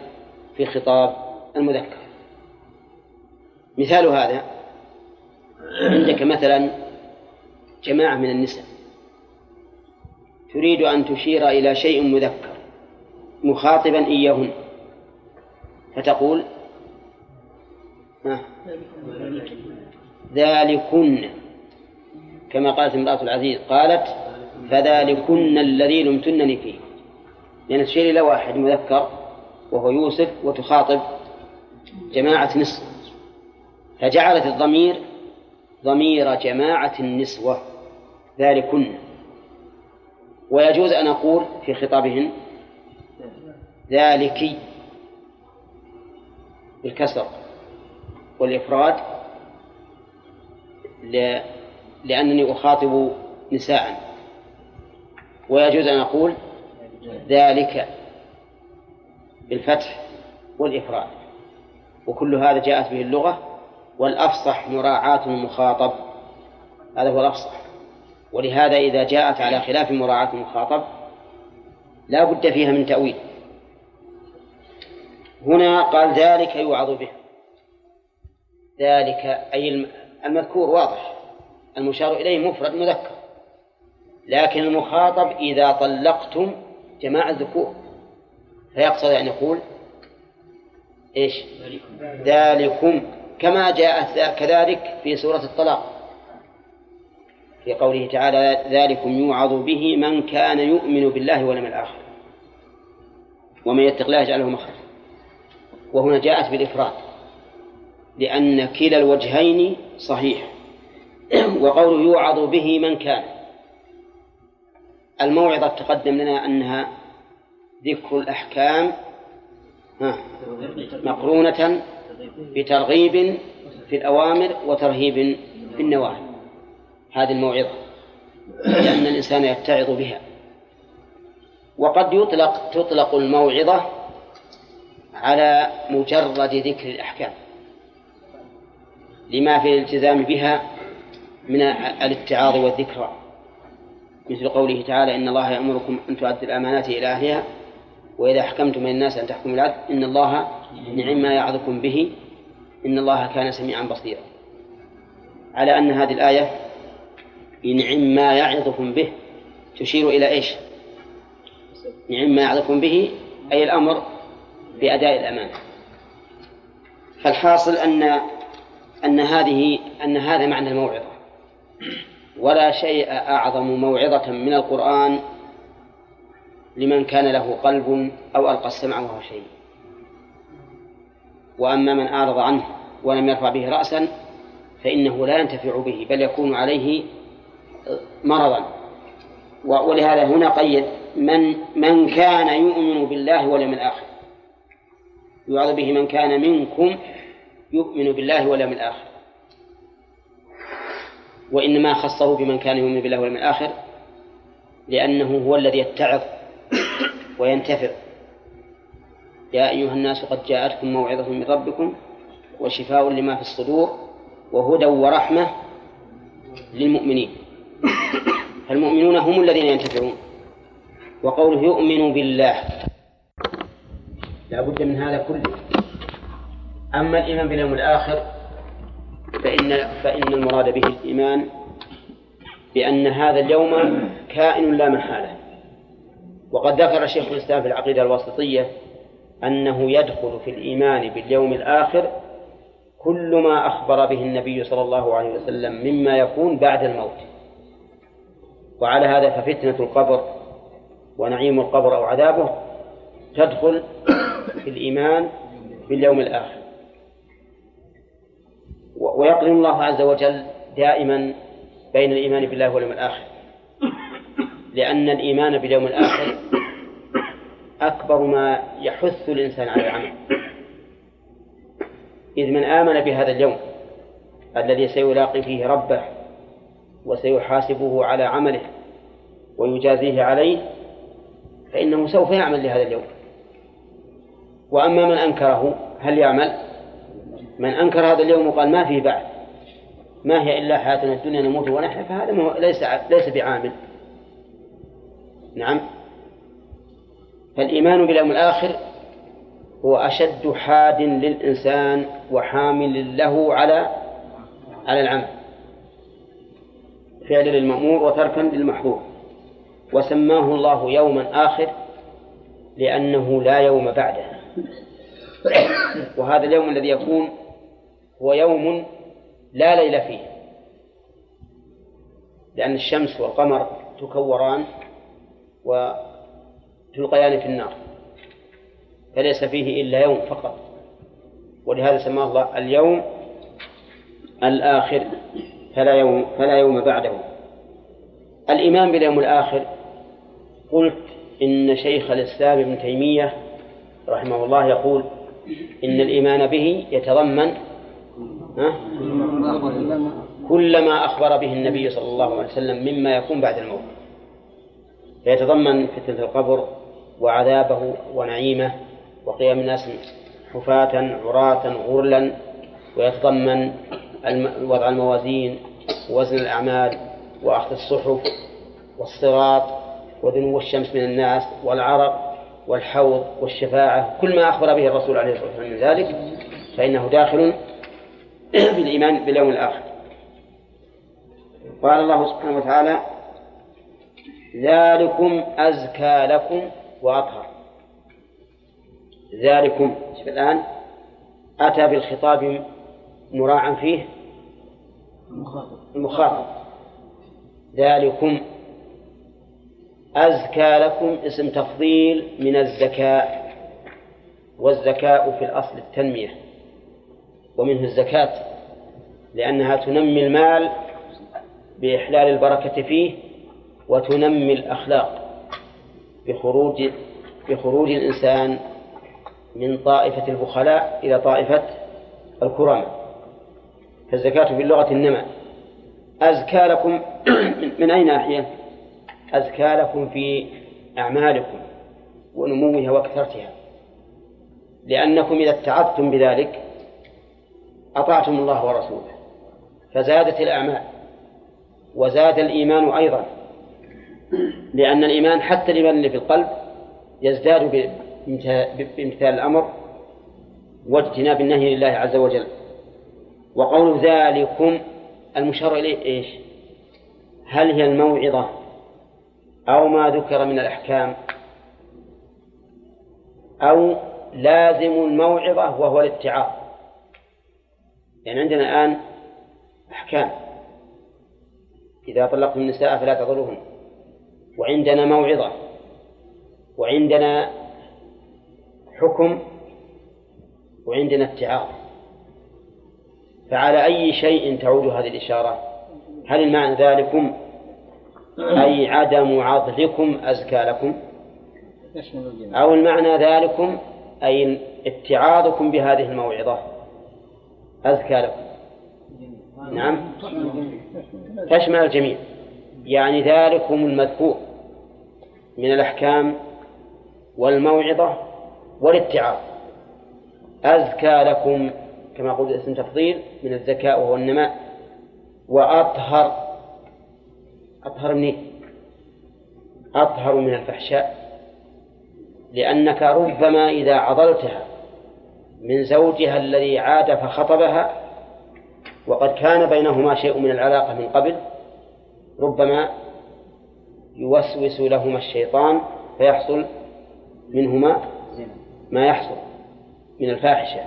في خطاب المذكر. مثال هذا عندك مثلا جماعة من النساء تريد أن تشير إلى شيء مذكر مخاطبا إياهن فتقول ذلكن. كما قالت امرأة العزيز قالت فذلكن الذي لمتنني فيه. لأن تشير إلى واحد مذكر وهو يوسف وتخاطب جماعة نصف فجعلت الضمير ضمير جماعة النسوة. ذلكن. ويجوز أن أقول في خطابهن ذلك بالكسر والإفراد لأنني أخاطب نساء. ويجوز أن أقول ذلك بالفتح والإفراد. وكل هذا جاءت به اللغة والأفصح مراعاة المخاطب. هذا هو الأفصح. ولهذا إذا جاءت على خلاف مراعاة المخاطب لا بد فيها من تأويل. هنا قال ذلك يوعظ به. ذلك أي المذكور واضح. المشار إليه مفرد مذكر. لكن المخاطب إذا طلقتم جماعة الذكور فيقصد أن يقول إيش؟ ذلكم. كما جاء كذلك في سورة الطلاق. في قوله تعالى ذلكم يوعظ به من كان يؤمن بالله واليوم الآخر ومن يتق الله يجعله مخرجا. وهنا جاءت بالإفراد لأن كلا الوجهين صحيح وقول يوعظ به من كان الموعظة تقدم لنا أنها ذكر الأحكام مقرونة بترغيب في الأوامر وترهيب في النواهي. هذه الموعظة لأن الإنسان يتعظ بها. وقد يطلق تطلق الموعظة على مجرد ذكر الأحكام. لما في الالتزام بها من الاتعاظ والذكرى. مثل قوله تعالى إن الله يأمركم أن تؤدوا الأمانات إلى أهلها وإذا حكمتم من الناس أن تحكموا العدل إن الله نعم ما يعظكم به إن الله كان سميعا بصيرا. على أن هذه الآية نعم ما يعظكم به تشير إلى إيش؟ نعم ما يعظكم به أي الأمر بأداء الأمانة. فالحاصل أن أن هذه أن هذا معنى الموعظة. ولا شيء أعظم موعظة من القرآن لمن كان له قلب أو ألقى السمع وهو شيء وأما من أعرض عنه ولم يرفع به رأسا فإنه لا ينتفع به بل يكون عليه مرضا. ولهذا هنا قيد من من كان يؤمن بالله واليوم الآخر. يوعظ به من كان منكم يؤمن بالله واليوم الآخر. وإنما خصه بمن كان يؤمن بالله واليوم الآخر لأنه هو الذي يتعظ وينتفع. يا أيها الناس قد جاءتكم موعظة من ربكم وشفاء لما في الصدور وهدى ورحمة للمؤمنين. فالمؤمنون هم الذين ينتفعون. وقوله يؤمن بالله. لا بد من هذا كله. أما الإيمان باليوم الآخر فإن فإن المراد به الإيمان بأن هذا اليوم كائن لا محالة. وقد ذكر شيخ الإسلام في العقيدة الواسطية أنه يدخل في الإيمان باليوم الآخر كل ما أخبر به النبي صلى الله عليه وسلم مما يكون بعد الموت. وعلى هذا ففتنة القبر ونعيم القبر أو عذابه تدخل في الإيمان باليوم الآخر. ويقرن الله عز وجل دائما بين الإيمان بالله واليوم الآخر. لأن الإيمان باليوم الآخر أكبر ما يحث الإنسان على العمل. إذ من آمن بهذا اليوم الذي سيلاقي فيه ربه وسيحاسبه على عمله ويجازيه عليه فإنه سوف يعمل لهذا اليوم. وأما من أنكره هل يعمل؟ من أنكر هذا اليوم وقال ما فيه بعد ما هي إلا حياتنا الدنيا نموت ونحيا فهذا ليس ليس بعامل. نعم. فالإيمان باليوم الآخر هو أشد حاد للإنسان وحامل له على على العمل. فعل للمأمور وتركا للمحظور. وسماه الله يوما آخر لأنه لا يوم بعده. وهذا اليوم الذي يكون هو يوم لا ليل فيه. لأن الشمس والقمر تكوران وتلقيان في النار. فليس فيه إلا يوم فقط. ولهذا سماه الله اليوم الآخر فلا يوم فلا يوم بعده. الإيمان باليوم الآخر قلت إن شيخ الإسلام ابن تيمية رحمه الله يقول إن الإيمان به يتضمن كل ما أخبر به النبي صلى الله عليه وسلم مما يكون بعد الموت. فيتضمن فتنة القبر وعذابه ونعيمه وقيام الناس حفاة عراة غرلا ويتضمن وضع الموازين ووزن الأعمال وأخذ الصحف والصراط ودنو الشمس من الناس والعرق والحوض والشفاعة. كل ما أخبر به الرسول عليه الصلاة والسلام من ذلك فإنه داخل بالإيمان باليوم الآخر. قال الله سبحانه وتعالى ذلكم أزكى لكم وأطهر. ذلكم الآن أتى بالخطاب مراعا فيه المخاطب. ذلكم أزكى لكم اسم تفضيل من الزكاء والزكاء في الأصل التنمية. ومنه الزكاة لأنها تنمي المال بإحلال البركة فيه وتنمي الأخلاق بخروج بخروج الإنسان من طائفة البخلاء إلى طائفة الكرماء فالزكاة في اللغة النمى أزكى لكم من أي ناحية؟ أزكى لكم في أعمالكم ونموها وكثرتها لأنكم إذا اتعظتم بذلك أطعتم الله ورسوله فزادت الأعمال وزاد الإيمان أيضا لأن الإيمان حتى الإيمان اللي في القلب يزداد بامتثال الأمر واجتناب النهي لله عز وجل. وقول ذلكم المشار إليه إيش؟ هل هي الموعظة أو ما ذكر من الأحكام؟ أو لازم الموعظة وهو الاتعاظ. يعني عندنا الآن أحكام. إذا طلقتم النساء فلا تضرهن. وعندنا موعظة. وعندنا حكم. وعندنا اتعاظ. فعلى أي شيء تعود هذه الإشارة؟ هل المعنى ذلكم؟ أي عدم عضلكم أزكى لكم؟ أو المعنى ذلكم أي اتعاظكم بهذه الموعظة؟ أزكى لكم نعم. تشمل الجميع. يعني ذلكم المذكور من الأحكام والموعظة والاتعاظ. أزكى لكم كما قلت اسم تفضيل من الذكاء وهو النماء. وأطهر. أطهر منين؟ أطهر من الفحشاء. لأنك ربما إذا عضلتها من زوجها الذي عاد فخطبها وقد كان بينهما شيء من العلاقة من قبل ربما يوسوس لهما الشيطان فيحصل منهما ما يحصل من الفاحشة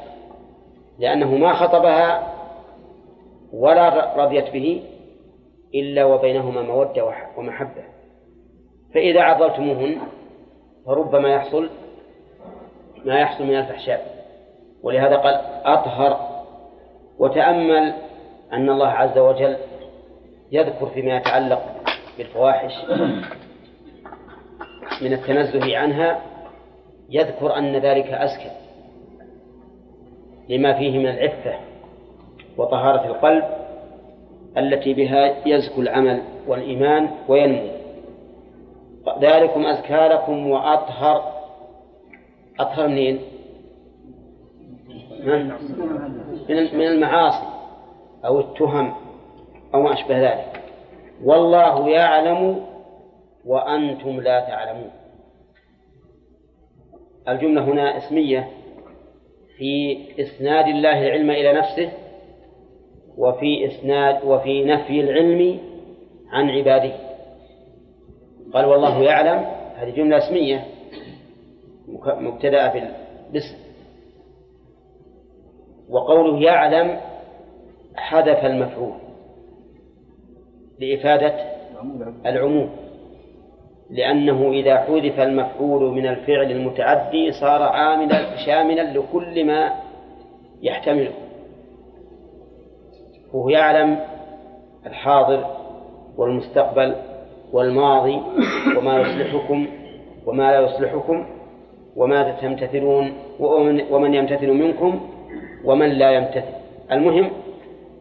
لأنه ما خطبها ولا رضيت به إلا وبينهما مودة ومحبة. فإذا عضلتموهن فربما يحصل ما يحصل من الفحشاء. ولهذا قال أطهر وتأمل أن الله عز وجل يذكر فيما يتعلق بالفواحش من التنزه عنها يذكر أن ذلك أزكى لما فيه من العفة وطهارة القلب التي بها يزكو العمل والإيمان وينمو ذلكم أزكى لكم وأطهر أطهر منين؟ من المعاصي أو التهم أو ما أشبه ذلك. والله يعلم وأنتم لا تعلمون. الجملة هنا اسمية في إسناد الله العلم إلى نفسه وفي إسناد وفي نفي العلم عن عباده. قال والله يعلم هذه جملة اسمية مبتدأة بالاسم وقوله يعلم حذف المفعول لإفادة العموم. لأنه إذا حذف المفعول من الفعل المتعدي صار عاملا شاملا لكل ما يحتمله. وهو يعلم الحاضر والمستقبل والماضي وما يصلحكم وما لا يصلحكم وماذا تمتثلون ومن يمتثل منكم ومن لا يمتثل. المهم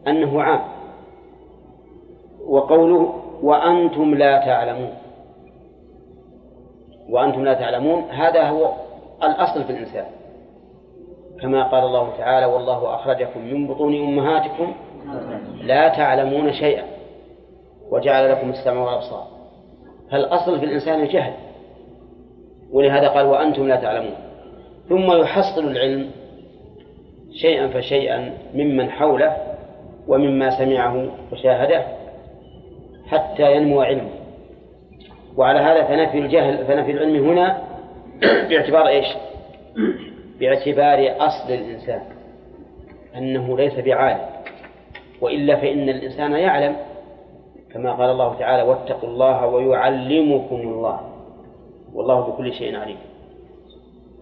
أنه عام. وقوله وأنتم لا تعلمون. وأنتم لا تعلمون هذا هو الأصل في الإنسان. كما قال الله تعالى والله أخرجكم من بطون أمهاتكم لا تعلمون شيئا وجعل لكم السمع والأبصار. فالأصل في الإنسان الجهل. ولهذا قال وأنتم لا تعلمون. ثم يحصل العلم شيئا فشيئا ممن حوله ومما سمعه وشاهده حتى ينمو علمه. وعلى هذا فنفي الجهل فنفي العلم هنا باعتبار إيش؟ باعتبار أصل الإنسان أنه ليس بعالم. وإلا فإن الإنسان يعلم كما قال الله تعالى واتقوا الله ويعلمكم الله. والله بكل شيء عليم.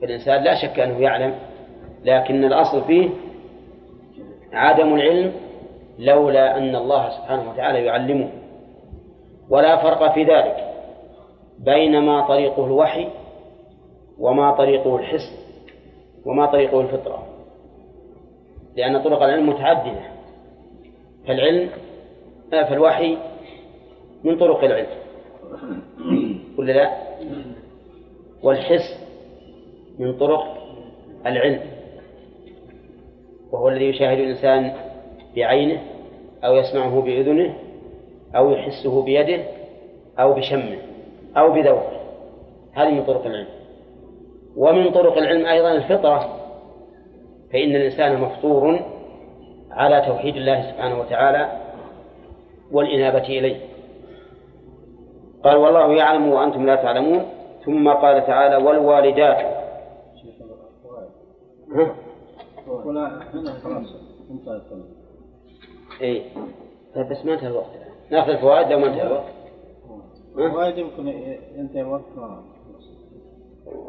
فالإنسان لا شك أنه يعلم لكن الأصل فيه عدم العلم لولا أن الله سبحانه وتعالى يعلمه. ولا فرق في ذلك بين ما طريقه الوحي وما طريقه الحس وما طريقه الفطرة. لأن طرق العلم متعددة. فالعلم فالوحي من طرق العلم. ولا لا؟ والحس من طرق العلم. وهو الذي يشاهد الإنسان بعينه أو يسمعه بأذنه أو يحسه بيده أو بشمه أو بذوقه. هذه من طرق العلم. ومن طرق العلم أيضا الفطرة. فإن الإنسان مفطور على توحيد الله سبحانه وتعالى والإنابة إليه. قال والله يعلم وأنتم لا تعلمون. ثم قال تعالى والوالدات. اي طيب بس ما انتهى الوقت. ناخذ الفوائد لو ما انتهى الوقت. الفوائد يمكن ينتهي الوقت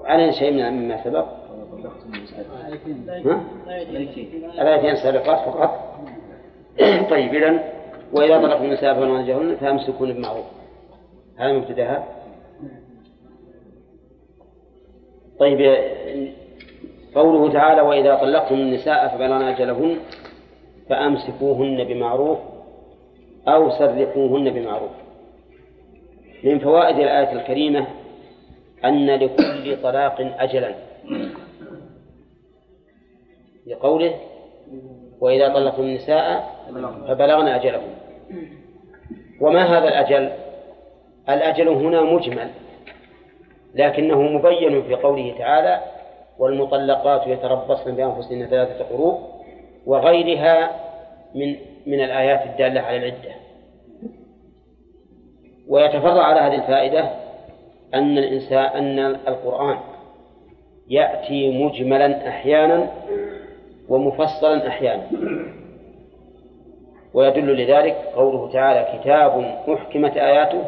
علينا شيء من مما سبق؟ الآيتين سابقات فقط طيب إذا وإذا طلقتم النساء أجرهن فأمسكون بمعروف هذا مبتدأها. طيب قوله تعالى وإذا طلقتم النساء فبلغن أجلهن فأمسكوهن بمعروف أو سرقوهن بمعروف. من فوائد الآية الكريمة أن لكل طلاق أجلا. لقوله وإذا طلقتم النساء فبلغن أجلهن. وما هذا الأجل؟ الأجل هنا مجمل لكنه مبين في قوله تعالى والمطلقات يتربصن بأنفسهن ثلاثة قروء وغيرها من من الآيات الدالة على العدة. ويتفرع على هذه الفائدة أن الإنسان أن القرآن يأتي مجملا أحيانا ومفصلا أحيانا. ويدل لذلك قوله تعالى كتاب أحكمت آياته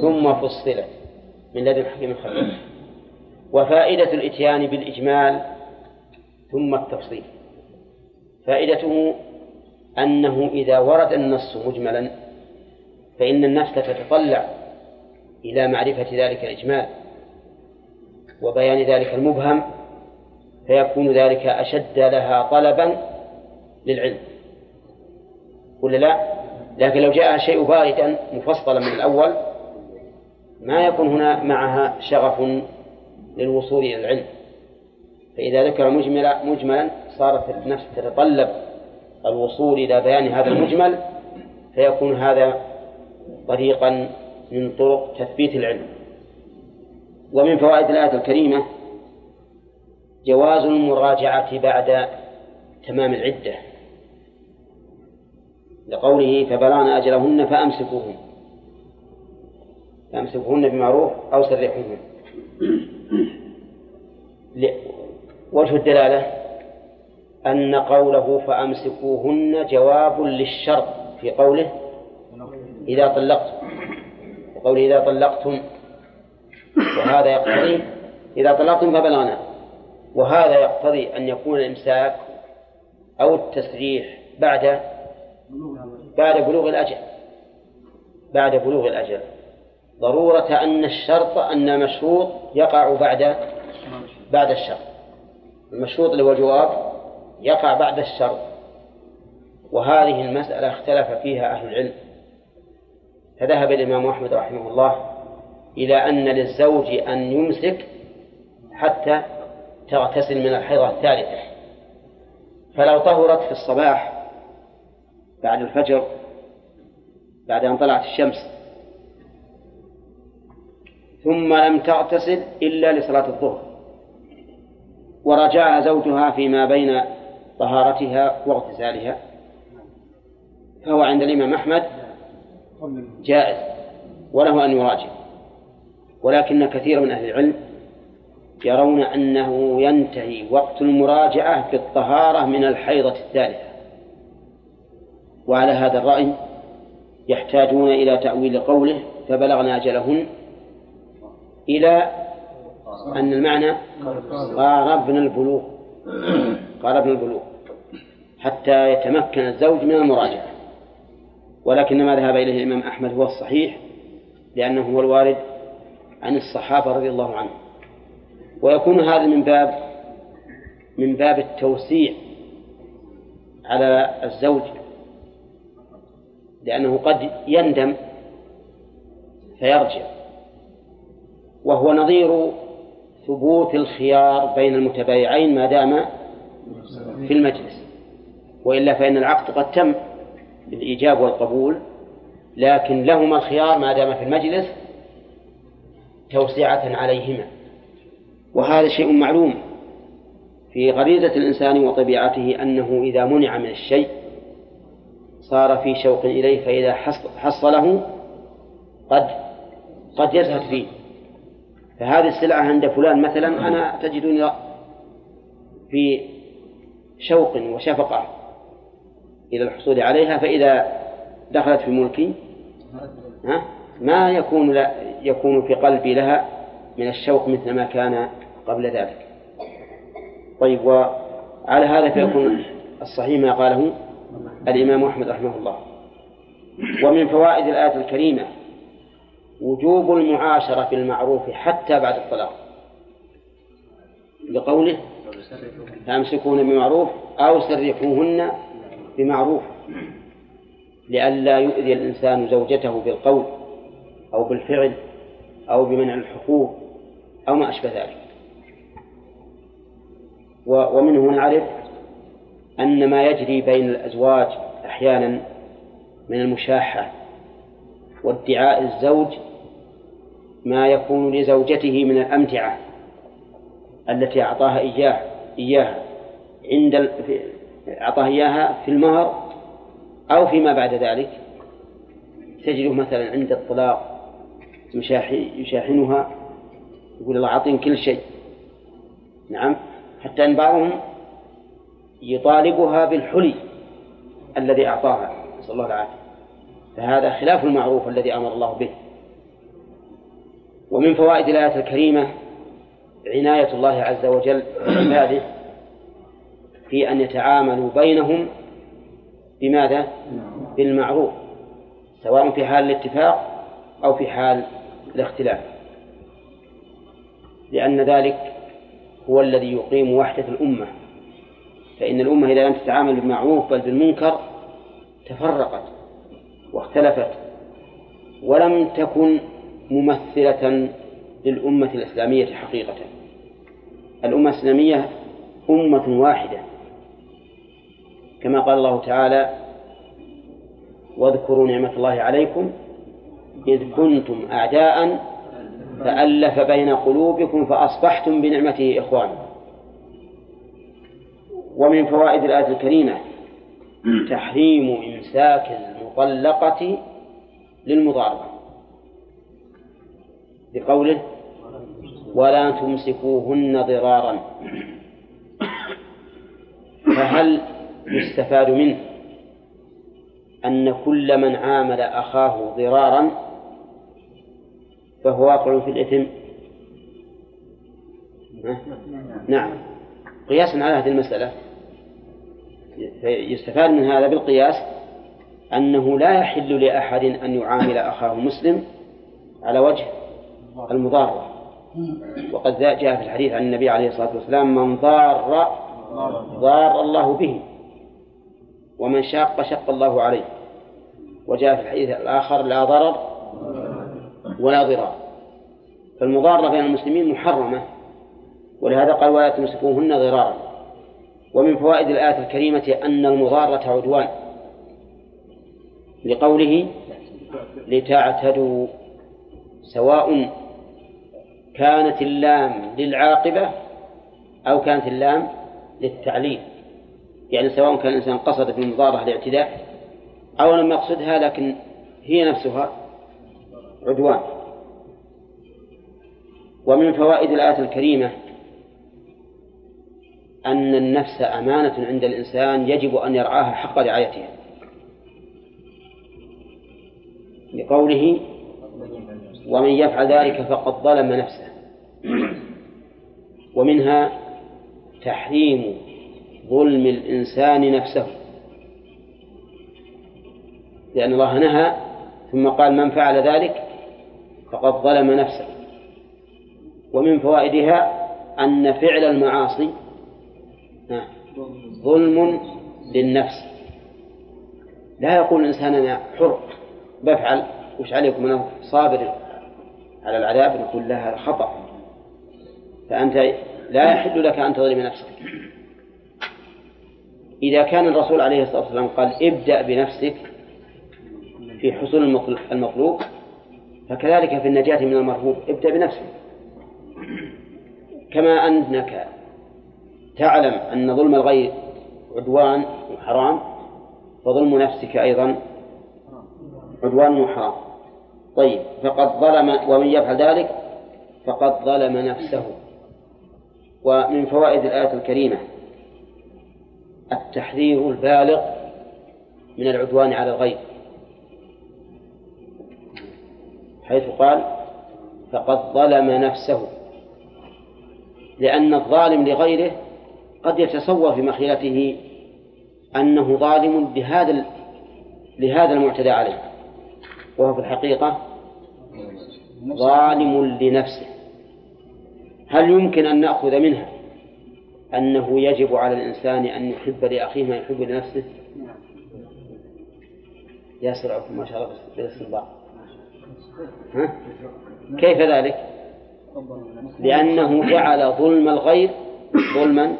ثم فصلت. من لدن حكيم خبير وفائدة الإتيان بالإجمال ثم التفصيل فائدته أنه إذا ورد النص مجملا فإن النفس تتطلع إلى معرفة ذلك الإجمال وبيان ذلك المبهم فيكون ذلك أشد لها طلبا للعلم ولا لا؟ لكن لو جاء شيء باردا مفصلا من الأول ما يكون هنا معها شغف للوصول إلى العلم. فإذا ذكر مجملا مجملا صارت النفس تتطلب الوصول إلى بيان هذا المجمل فيكون هذا طريقا من طرق تثبيت العلم. ومن فوائد الآية الكريمة جواز المراجعة بعد تمام العدة. لقوله فبلغن أجلهن فأمسكوهن. فأمسكوهن بمعروف أو سرحوهن. وجه الدلالة أن قوله فأمسكوهن جواب للشرط في قوله إذا طلقتم. وقوله إذا طلقتم. وهذا يقتضي إذا طلقتم فبلغنا. وهذا يقتضي أن يكون الإمساك أو التسريح بعد بعد بلوغ الأجل. بعد بلوغ الأجل. ضرورة أن الشرط أن المشروط يقع بعد بعد الشرط المشروط اللي هو الجواب يقع بعد الشرط وهذه المسألة اختلف فيها أهل العلم. فذهب الإمام أحمد رحمه الله إلى أن للزوج أن يمسك حتى تغتسل من الحيضة الثالثة. فلو طهرت في الصباح بعد الفجر بعد أن طلعت الشمس ثم لم تغتسل إلا لصلاة الظهر. ورجعها زوجها فيما بين طهارتها واغتسالها. فهو عند الإمام أحمد جائز وله أن يراجع. ولكن كثير من أهل العلم يرون أنه ينتهي وقت المراجعة بالطهارة من الحيضة الثالثة. وعلى هذا الرأي يحتاجون إلى تأويل قوله فبلغنا أجلهن إلى أن المعنى قاربنا البلوغ. قاربنا البلوغ. حتى يتمكن الزوج من المراجعة. ولكن ما ذهب إليه الإمام أحمد هو الصحيح لأنه هو الوارد عن الصحابة رضي الله عنهم. ويكون هذا من باب من باب التوسيع على الزوج لأنه قد يندم فيرجع. وهو نظير ثبوت الخيار بين المتبايعين ما دام في المجلس. وإلا فإن العقد قد تم بالإيجاب والقبول لكن لهما الخيار ما دام في المجلس توسعة عليهما. وهذا شيء معلوم في غريزة الإنسان وطبيعته أنه إذا منع من الشيء صار في شوق إليه فإذا حصله قد قد يزهد فيه. فهذه السلعة عند فلان مثلا أنا تجدني في شوق وشفقة إلى الحصول عليها فإذا دخلت في ملكي ما يكون لا يكون في قلبي لها من الشوق مثل ما كان قبل ذلك. طيب وعلى هذا فيكون الصحيح ما قاله الإمام أحمد رحمه الله. ومن فوائد الآية الكريمة وجوب المعاشرة بالمعروف حتى بعد الطلاق. لقوله فأمسكون بمعروف أو سرحوهن بمعروف لئلا يؤذي الإنسان زوجته بالقول أو بالفعل أو بمنع الحقوق أو ما أشبه ذلك. ومنه نعرف أن ما يجري بين الأزواج أحيانا من المشاحة وادعاء الزوج ما يكون لزوجته من الأمتعة التي أعطاها إياه إياها عند أعطاها إياها في المهر أو فيما بعد ذلك. تجده مثلا عند الطلاق يشاحنها يقول الله أعطيني كل شيء. نعم. حتى أن بعضهم يطالبها بالحلي الذي أعطاها. نسأل الله العافية. فهذا خلاف المعروف الذي أمر الله به. ومن فوائد الآية الكريمة عناية الله عز وجل بعباده في أن يتعاملوا بينهم بماذا؟ بالمعروف سواء في حال الاتفاق أو في حال الاختلاف لأن ذلك هو الذي يقيم وحدة الأمة فإن الأمة إذا لم تتعامل بالمعروف بل بالمنكر تفرقت واختلفت ولم تكن ممثلة للأمة الإسلامية حقيقة. الأمة الإسلامية أمة واحدة. كما قال الله تعالى واذكروا نعمة الله عليكم إذ كنتم أعداء فألف بين قلوبكم فأصبحتم بنعمته إخوانا. ومن فوائد الآية الكريمة تحريم إمساك المطلقة للمضاربة. بقوله ولا تمسكوهن ضرارا. فهل يستفاد منه أن كل من عامل أخاه ضرارا فهو واقع في الإثم؟ نعم. قياسا على هذه المسألة. يستفاد من هذا بالقياس أنه لا يحل لأحد أن يعامل أخاه مسلم على وجه المضارة وقد جاء في الحديث عن النبي عليه الصلاة والسلام من ضار ضار الله به ومن شاق شق الله عليه. وجاء في الحديث الآخر لا ضرر ولا ضرار. فالمضارة بين المسلمين محرمة ولهذا قال ولا تمسكوهن ضرارا. ومن فوائد الآية الكريمة أن المضارة عدوان لقوله لتعتدوا سواء كانت اللام للعاقبة أو كانت اللام للتعليل. يعني سواء كان الإنسان قصد في المضارة الاعتداء أو لم يقصدها لكن هي نفسها عدوان. ومن فوائد الآية الكريمة أن النفس أمانة عند الإنسان يجب أن يرعاها حق رعايتها. لقوله ومن يفعل ذلك فقد ظلم نفسه. ومنها تحريم ظلم الإنسان نفسه. لأن الله نهى ثم قال من فعل ذلك فقد ظلم نفسه. ومن فوائدها أن فعل المعاصي ظلم للنفس. لا يقول الإنسان أنا حر بفعل وش عليكم؟ أنا صابر. على العذاب نقول لها خطأ. فأنت لا يحل لك أن تظلم نفسك. إذا كان الرسول عليه الصلاة والسلام قال ابدأ بنفسك في حصول المطلوب فكذلك في النجاة من المرهوب ابدأ بنفسك. كما أنك تعلم أن ظلم الغير عدوان وحرام فظلم نفسك أيضا عدوان وحرام. طيب فقد ظلم ومن يفعل ذلك فقد ظلم نفسه. ومن فوائد الآية الكريمة التحذير البالغ من العدوان على الغير. حيث قال فقد ظلم نفسه لأن الظالم لغيره قد يتصور في مخيلته أنه ظالم لهذا ال- لهذا المعتدى عليه. وهو في الحقيقة ظالم لنفسه. هل يمكن أن نأخذ منها أنه يجب على الإنسان أن يحب لأخيه ما يحب لنفسه؟ يسرعكم ما شاء الله بالاستنباط؟ كيف ذلك؟ لأنه جعل ظلم الغير ظلما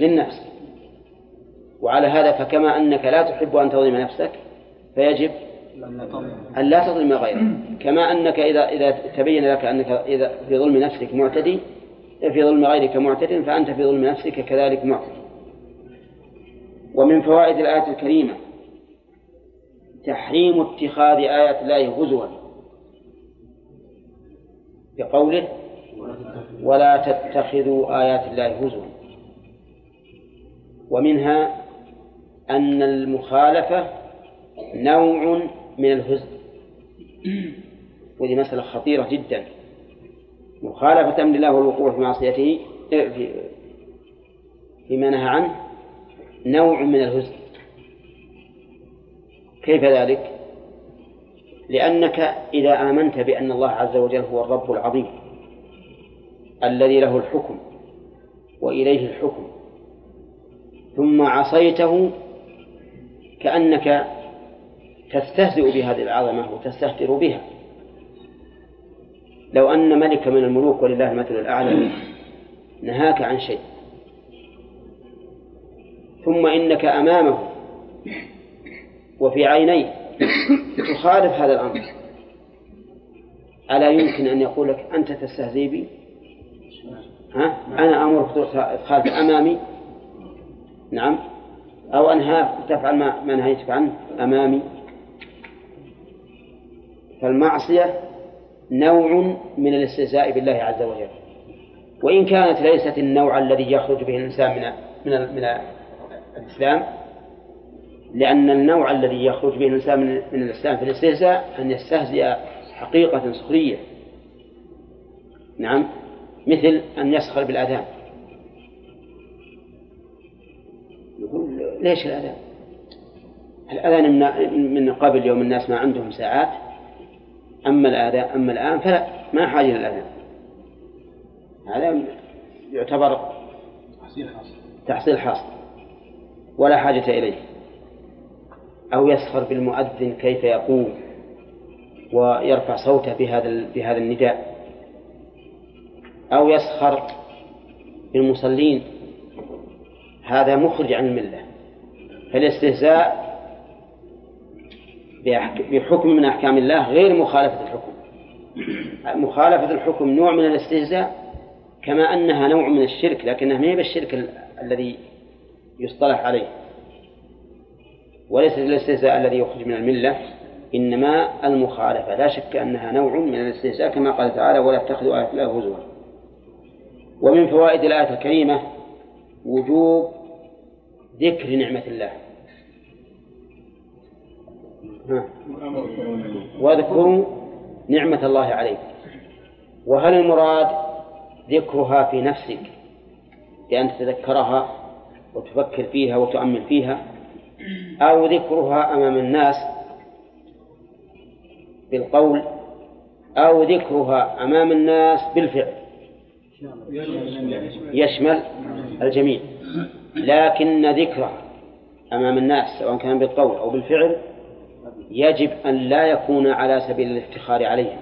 للنفس. وعلى هذا فكما أنك لا تحب أن تظلم نفسك فيجب أن لا تظلم غيرك كما أنك إذا إذا تبين لك أنك إذا في ظلم نفسك معتدي في ظلم غيرك معتد فأنت في ظلم نفسك كذلك معتدي ومن فوائد الآية الكريمة تحريم اتخاذ آيات الله هزوا بقوله ولا تتخذوا آيات الله هزوا ومنها أن المخالفة نوع من الهزء وهذه مسألة خطيرة جدا. مخالفة أمر الله والوقوع في معصيته في فيما نهى عنه نوع من الهزء كيف ذلك؟ لأنك إذا آمنت بأن الله عز وجل هو الرب العظيم الذي له الحكم وإليه الحكم ثم عصيته كأنك تستهزئ بهذه العظمة وتستهتر بها. لو أن ملك من الملوك ولله المثل الأعلى نهاك عن شيء. ثم إنك أمامه وفي عينيه تخالف هذا الأمر. ألا يمكن أن يقول لك أنت تستهزئ بي؟ ها؟ أنا أمرك تخالف أمامي؟ نعم. أو أنهاك تفعل ما, نهيتك عنه أمامي؟ فالمعصية نوع من الاستهزاء بالله عز وجل. وإن كانت ليست النوع الذي يخرج به الإنسان من من من الإسلام لأن النوع الذي يخرج به الإنسان من, الإسلام في الاستهزاء أن يستهزئ حقيقة سخرية. نعم مثل أن يسخر بالأذان. يقول ليش الأذان؟ الأذان من من قبل يوم الناس ما عندهم ساعات أما الآذان أما الآن فلا ما حاجة للأذان هذا يعتبر تحصيل حاصل. ولا حاجة إليه. أو يسخر بالمؤذن كيف يقوم ويرفع صوته بهذا بهذا النداء. أو يسخر بالمصلين. هذا مخرج عن الملة. فالاستهزاء بحكم من أحكام الله غير مخالفة الحكم. مخالفة الحكم نوع من الاستهزاء كما أنها نوع من الشرك لكنها ما هي بالشرك ال- الذي يصطلح عليه. وليس الاستهزاء الذي يخرج من الملة إنما المخالفة. لا شك أنها نوع من الاستهزاء كما قال تعالى ولا تتخذوا آيات الله هزوا ومن فوائد الآية الكريمة وجوب ذكر نعمة الله. واذكروا نعمة الله عليكم وهل المراد ذكرها في نفسك؟ بأن تتذكرها وتفكر فيها وتؤمن فيها. أو ذكرها أمام الناس بالقول أو ذكرها أمام الناس بالفعل. يشمل الجميع. لكن ذكرها أمام الناس سواء كان بالقول أو بالفعل يجب أن لا يكون على سبيل الافتخار عليهم.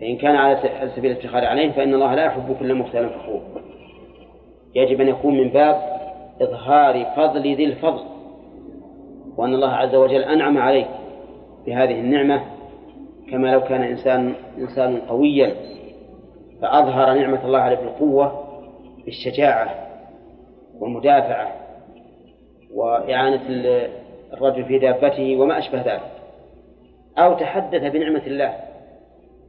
فإن كان على سبيل الافتخار عليهم فإن الله لا يحب كل مختال فخور. يجب أن يكون من باب إظهار فضل ذي الفضل وأن الله عز وجل أنعم عليك بهذه النعمة. كما لو كان إنسان إنسان قويا فأظهر نعمة الله عليه بالقوة بالشجاعة والمدافعة وإعانة الرجل في دابته وما أشبه ذلك. أو تحدث بنعمة الله.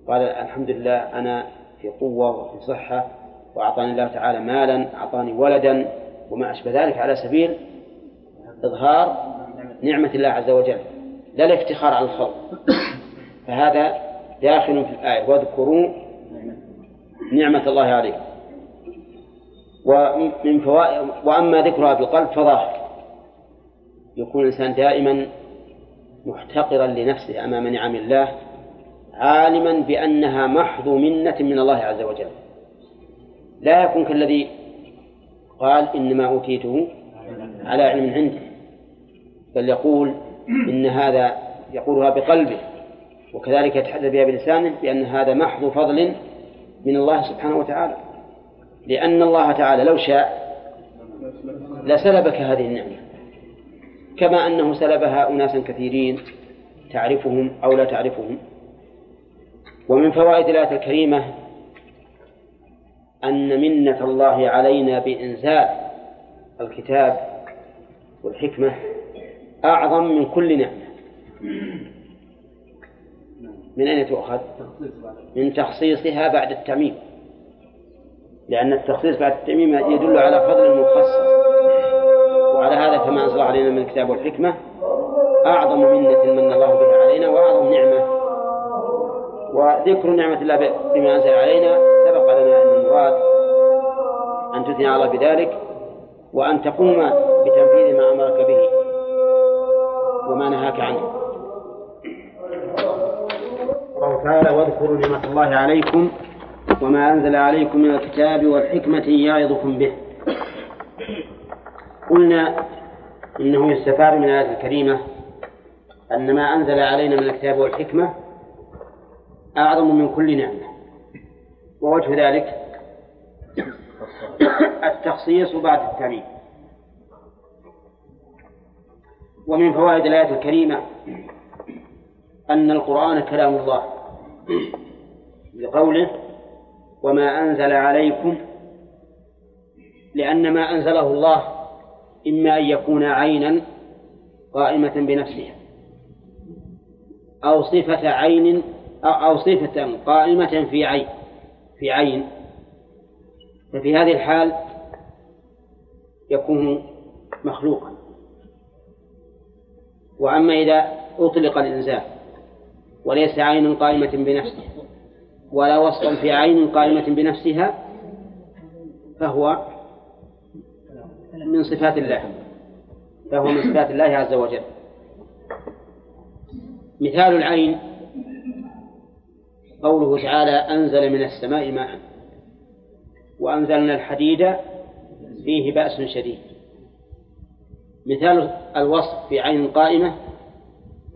قال الحمد لله أنا في قوة وفي صحة وأعطاني الله تعالى مالا أعطاني ولدا وما أشبه ذلك على سبيل إظهار نعمة الله عز وجل. لا الافتخار على الخلق. فهذا داخل في الآية. واذكروا نعمة الله عليكم. ومن فوائد وأما ذكرها بالقلب فظاهر يكون الإنسان دائما محتقرا لنفسه أمام نعم الله عالما بأنها محض منة من الله عز وجل. لا يكون كالذي قال إنما أوتيته على علم عندي بل يقول إن هذا يقولها بقلبه وكذلك يتحدث بها بلسانه بأن هذا محض فضل من الله سبحانه وتعالى. لأن الله تعالى لو شاء لسلبك هذه النعمة. كما أنه سلبها أناسا كثيرين تعرفهم أو لا تعرفهم. ومن فوائد الآية الكريمة أن منة الله علينا بإنزال الكتاب والحكمة أعظم من كل نعمة. من أين تؤخذ؟ من تخصيصها بعد التعميم لأن التخصيص بعد التعميم يدل على فضل مخصص وعلى هذا فما أنزل علينا من الكتاب والحكمة. أعظم منة من الله بها علينا وأعظم نعمة. وذكر نعمة الله بما أنزل علينا. سبق لنا أن المراد أن تثني على بذلك وأن تقوم بتنفيذ ما أمرك به وما نهاك عنه. قال تعالى واذكروا نعمة الله عليكم وما أنزل عليكم من الكتاب والحكمة يعظكم به. قلنا إنه يستفاد من الآية الكريمة أن ما أنزل علينا من الكتاب والحكمة أعظم من كل نعمة. ووجه ذلك التخصيص بعد التعميم ومن فوائد الآية الكريمة أن القرآن كلام الله بقوله وما أنزل عليكم لأن ما أنزله الله إما أن يكون عينا قائمة بنفسها أو صفة عين أو صفة قائمة في عين في عين. ففي هذه الحال يكون مخلوقا. وأما إذا أطلق الإنزال وليس عين قائمة بنفسه ولا وصفا في عين قائمة بنفسها فهو من صفات الله. فهو من صفات الله عز وجل. مثال العين. قوله تعالى أنزل من السماء ماء. وأنزلنا الحديد فيه بأس شديد. مثال الوصف في عين قائمة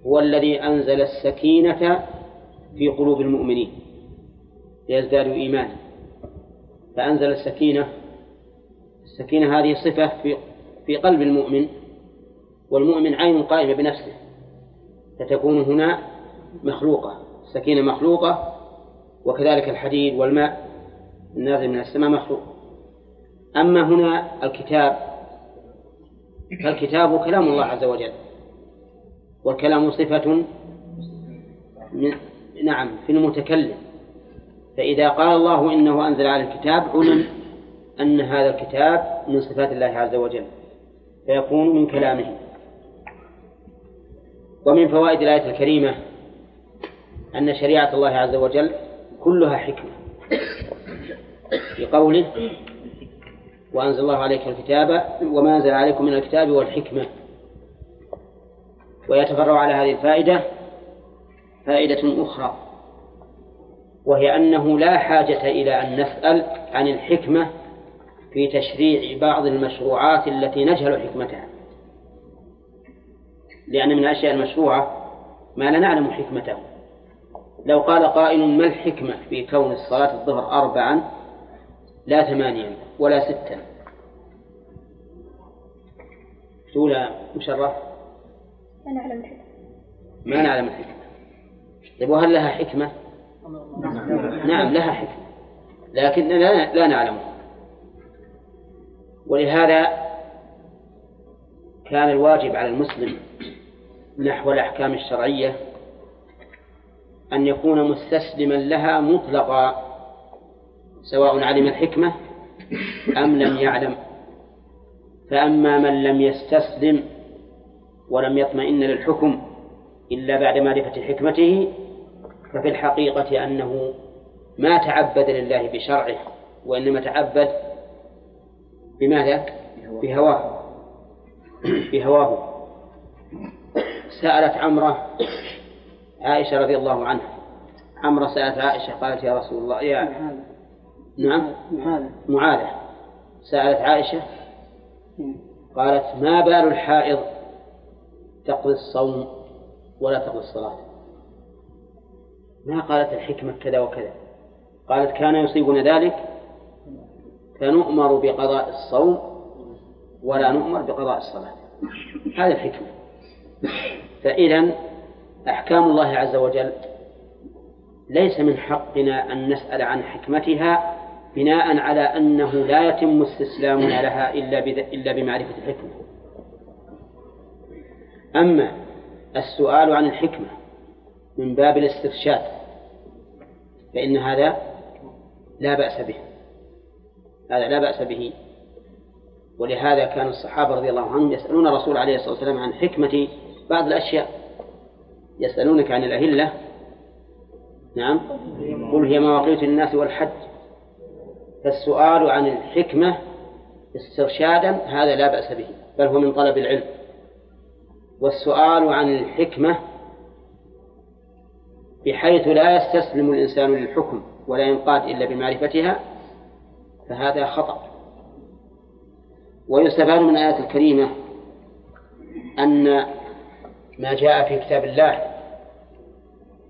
هو الذي أنزل السكينة في قلوب المؤمنين. ليزدادوا إيمانا. فأنزل السكينة السكينة هذه صفة في في قلب المؤمن والمؤمن عين قائمة بنفسه فتكون هنا مخلوقة السكينة مخلوقة وكذلك الحديد والماء النازل من السماء مخلوق. أما هنا الكتاب فالكتاب كلام الله عز وجل والكلام صفة من نعم في المتكلم. فإذا قال الله إنه أنزل على الكتاب علم أن هذا الكتاب من صفات الله عز وجل فيكون من كلامه. ومن فوائد الآية الكريمة أن شريعة الله عز وجل كلها حكمة. في قوله وأنزل الله عليك الكتاب وما أنزل عليكم من الكتاب والحكمة. ويتفرع على هذه الفائدة فائدة أخرى وهي أنه لا حاجة إلى أن نسأل عن الحكمة في تشريع بعض المشروعات التي نجهل حكمتها. لأن من الأشياء المشروعة ما لا نعلم حكمته. لو قال قائل ما الحكمة في كون الصلاة الظهر أربعا لا ثمانيا ولا ستا؟ تقول مشرف؟ لا نعلم الحكمة. ما نعلم الحكمة. طيب وهل لها حكمة؟ نعم. لها حكمة. لكن لا, لا نعلمها ولهذا كان الواجب على المسلم نحو الأحكام الشرعية أن يكون مستسلما لها مطلقا سواء علم الحكمة أم لم يعلم. فأما من لم يستسلم ولم يطمئن للحكم إلا بعد معرفة حكمته ففي الحقيقة أنه ما تعبد لله بشرعه وإنما تعبد بماذا؟ بهواه بهواه سألت عمرة عائشة رضي الله عنها. عمرة سألت عائشة قالت يا رسول الله يا نعم؟ معاذة سألت عائشة قالت ما بال الحائض تقضي الصوم ولا تقضي الصلاة؟ ما قالت الحكمة كذا وكذا. قالت كان يصيبنا ذلك فنؤمر بقضاء الصوم ولا نؤمر بقضاء الصلاة. هذا الحكمة. فإذا أحكام الله عز وجل ليس من حقنا أن نسأل عن حكمتها بناء على أنه لا يتم استسلامنا لها إلا إلا بمعرفة الحكمة. أما السؤال عن الحكمة من باب الاسترشاد فإن هذا لا بأس به. هذا لا بأس به. ولهذا كان الصحابة رضي الله عنهم يسألون الرسول عليه الصلاة والسلام عن حكمة بعض الأشياء. يسألونك عن الأهلة. نعم. قل هي مواقيت للناس والحج. فالسؤال عن الحكمة استرشادا هذا لا بأس به بل هو من طلب العلم. والسؤال عن الحكمة بحيث لا يستسلم الإنسان للحكم ولا ينقاد إلا بمعرفتها فهذا خطأ. ويستفاد من الآية الكريمة أن ما جاء في كتاب الله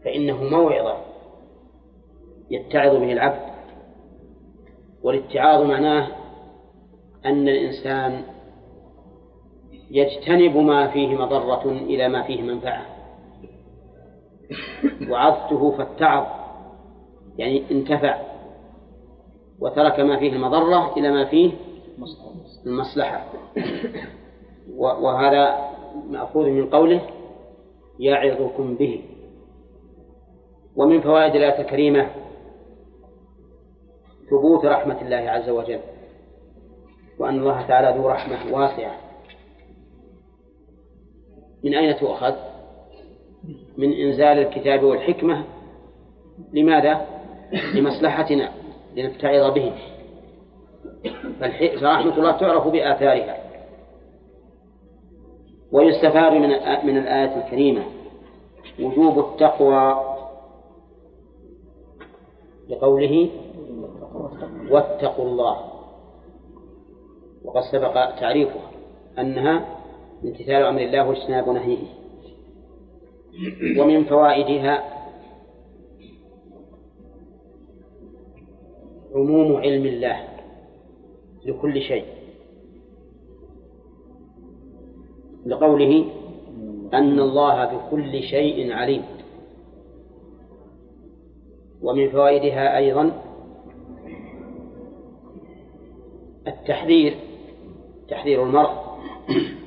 فإنه موعظة يتعظ به العبد والاتعاظ معناه أن الإنسان يجتنب ما فيه مضرة إلى ما فيه منفعة. وعظته فاتعظ يعني انتفع. وترك ما فيه المضرة إلى ما فيه المصلحة. وهذا مأخوذ من قوله يعظكم به. ومن فوائد الآية الكريمة ثبوت رحمة الله عز وجل وأن الله تعالى ذو رحمة واسعة. من أين تؤخذ؟ من إنزال الكتاب والحكمة. لماذا؟ لمصلحتنا. لنتعظ به. فرحمة الله تعرف بآثارها. ويستفاد من من الآية الكريمة. وجوب التقوى لقوله واتقوا الله. وقد سبق تعريفها أنها امتثال أمر الله واجتناب نهيه. ومن فوائدها عموم علم الله لكل شيء. لقوله أن الله بكل شيء عليم. ومن فوائدها أيضا التحذير تحذير المرء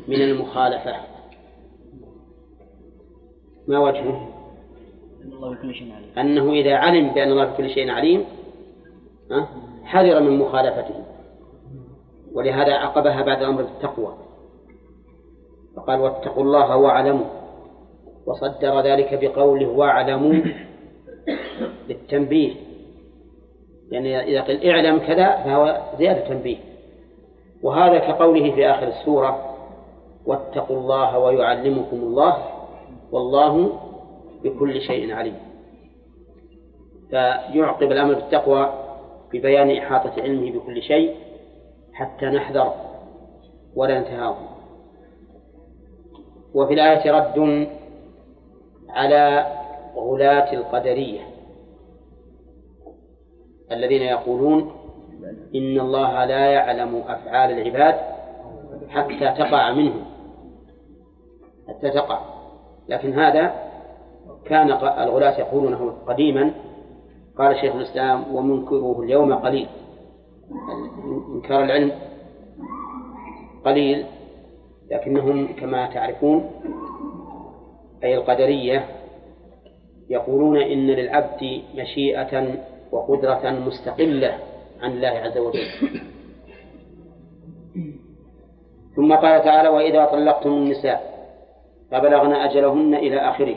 من المخالفة. ما وجهه؟ أنه إذا علم بأن الله بكل شيء عليم حذر من مخالفته. ولهذا عقبها بعد الأمر بالتقوى فقال واتقوا الله واعلموا. وصدر ذلك بقوله واعلموا للتنبيه يعني إذا قيل اعلم كذا فهو زيادة تنبيه. وهذا كقوله في آخر السورة واتقوا الله ويعلمكم الله والله بكل شيء عليم. فيعقب الأمر بالتقوى ببيان إحاطة علمه بكل شيء حتى نحذر ولا نتهاون وفي الآية رد على غلاة القدرية الذين يقولون إن الله لا يعلم أفعال العباد حتى تقع منه حتى تقع. لكن هذا كان الغلاة يقولونه قديما قال شيخ الإسلام ومنكره اليوم قليل. إنكار العلم قليل لكنهم كما تعرفون أي القدرية يقولون إن للعبد مشيئة وقدرة مستقلة عن الله عز وجل. ثم قال تعالى وإذا طلقتم النساء فبلغن أجلهن إلى آخره.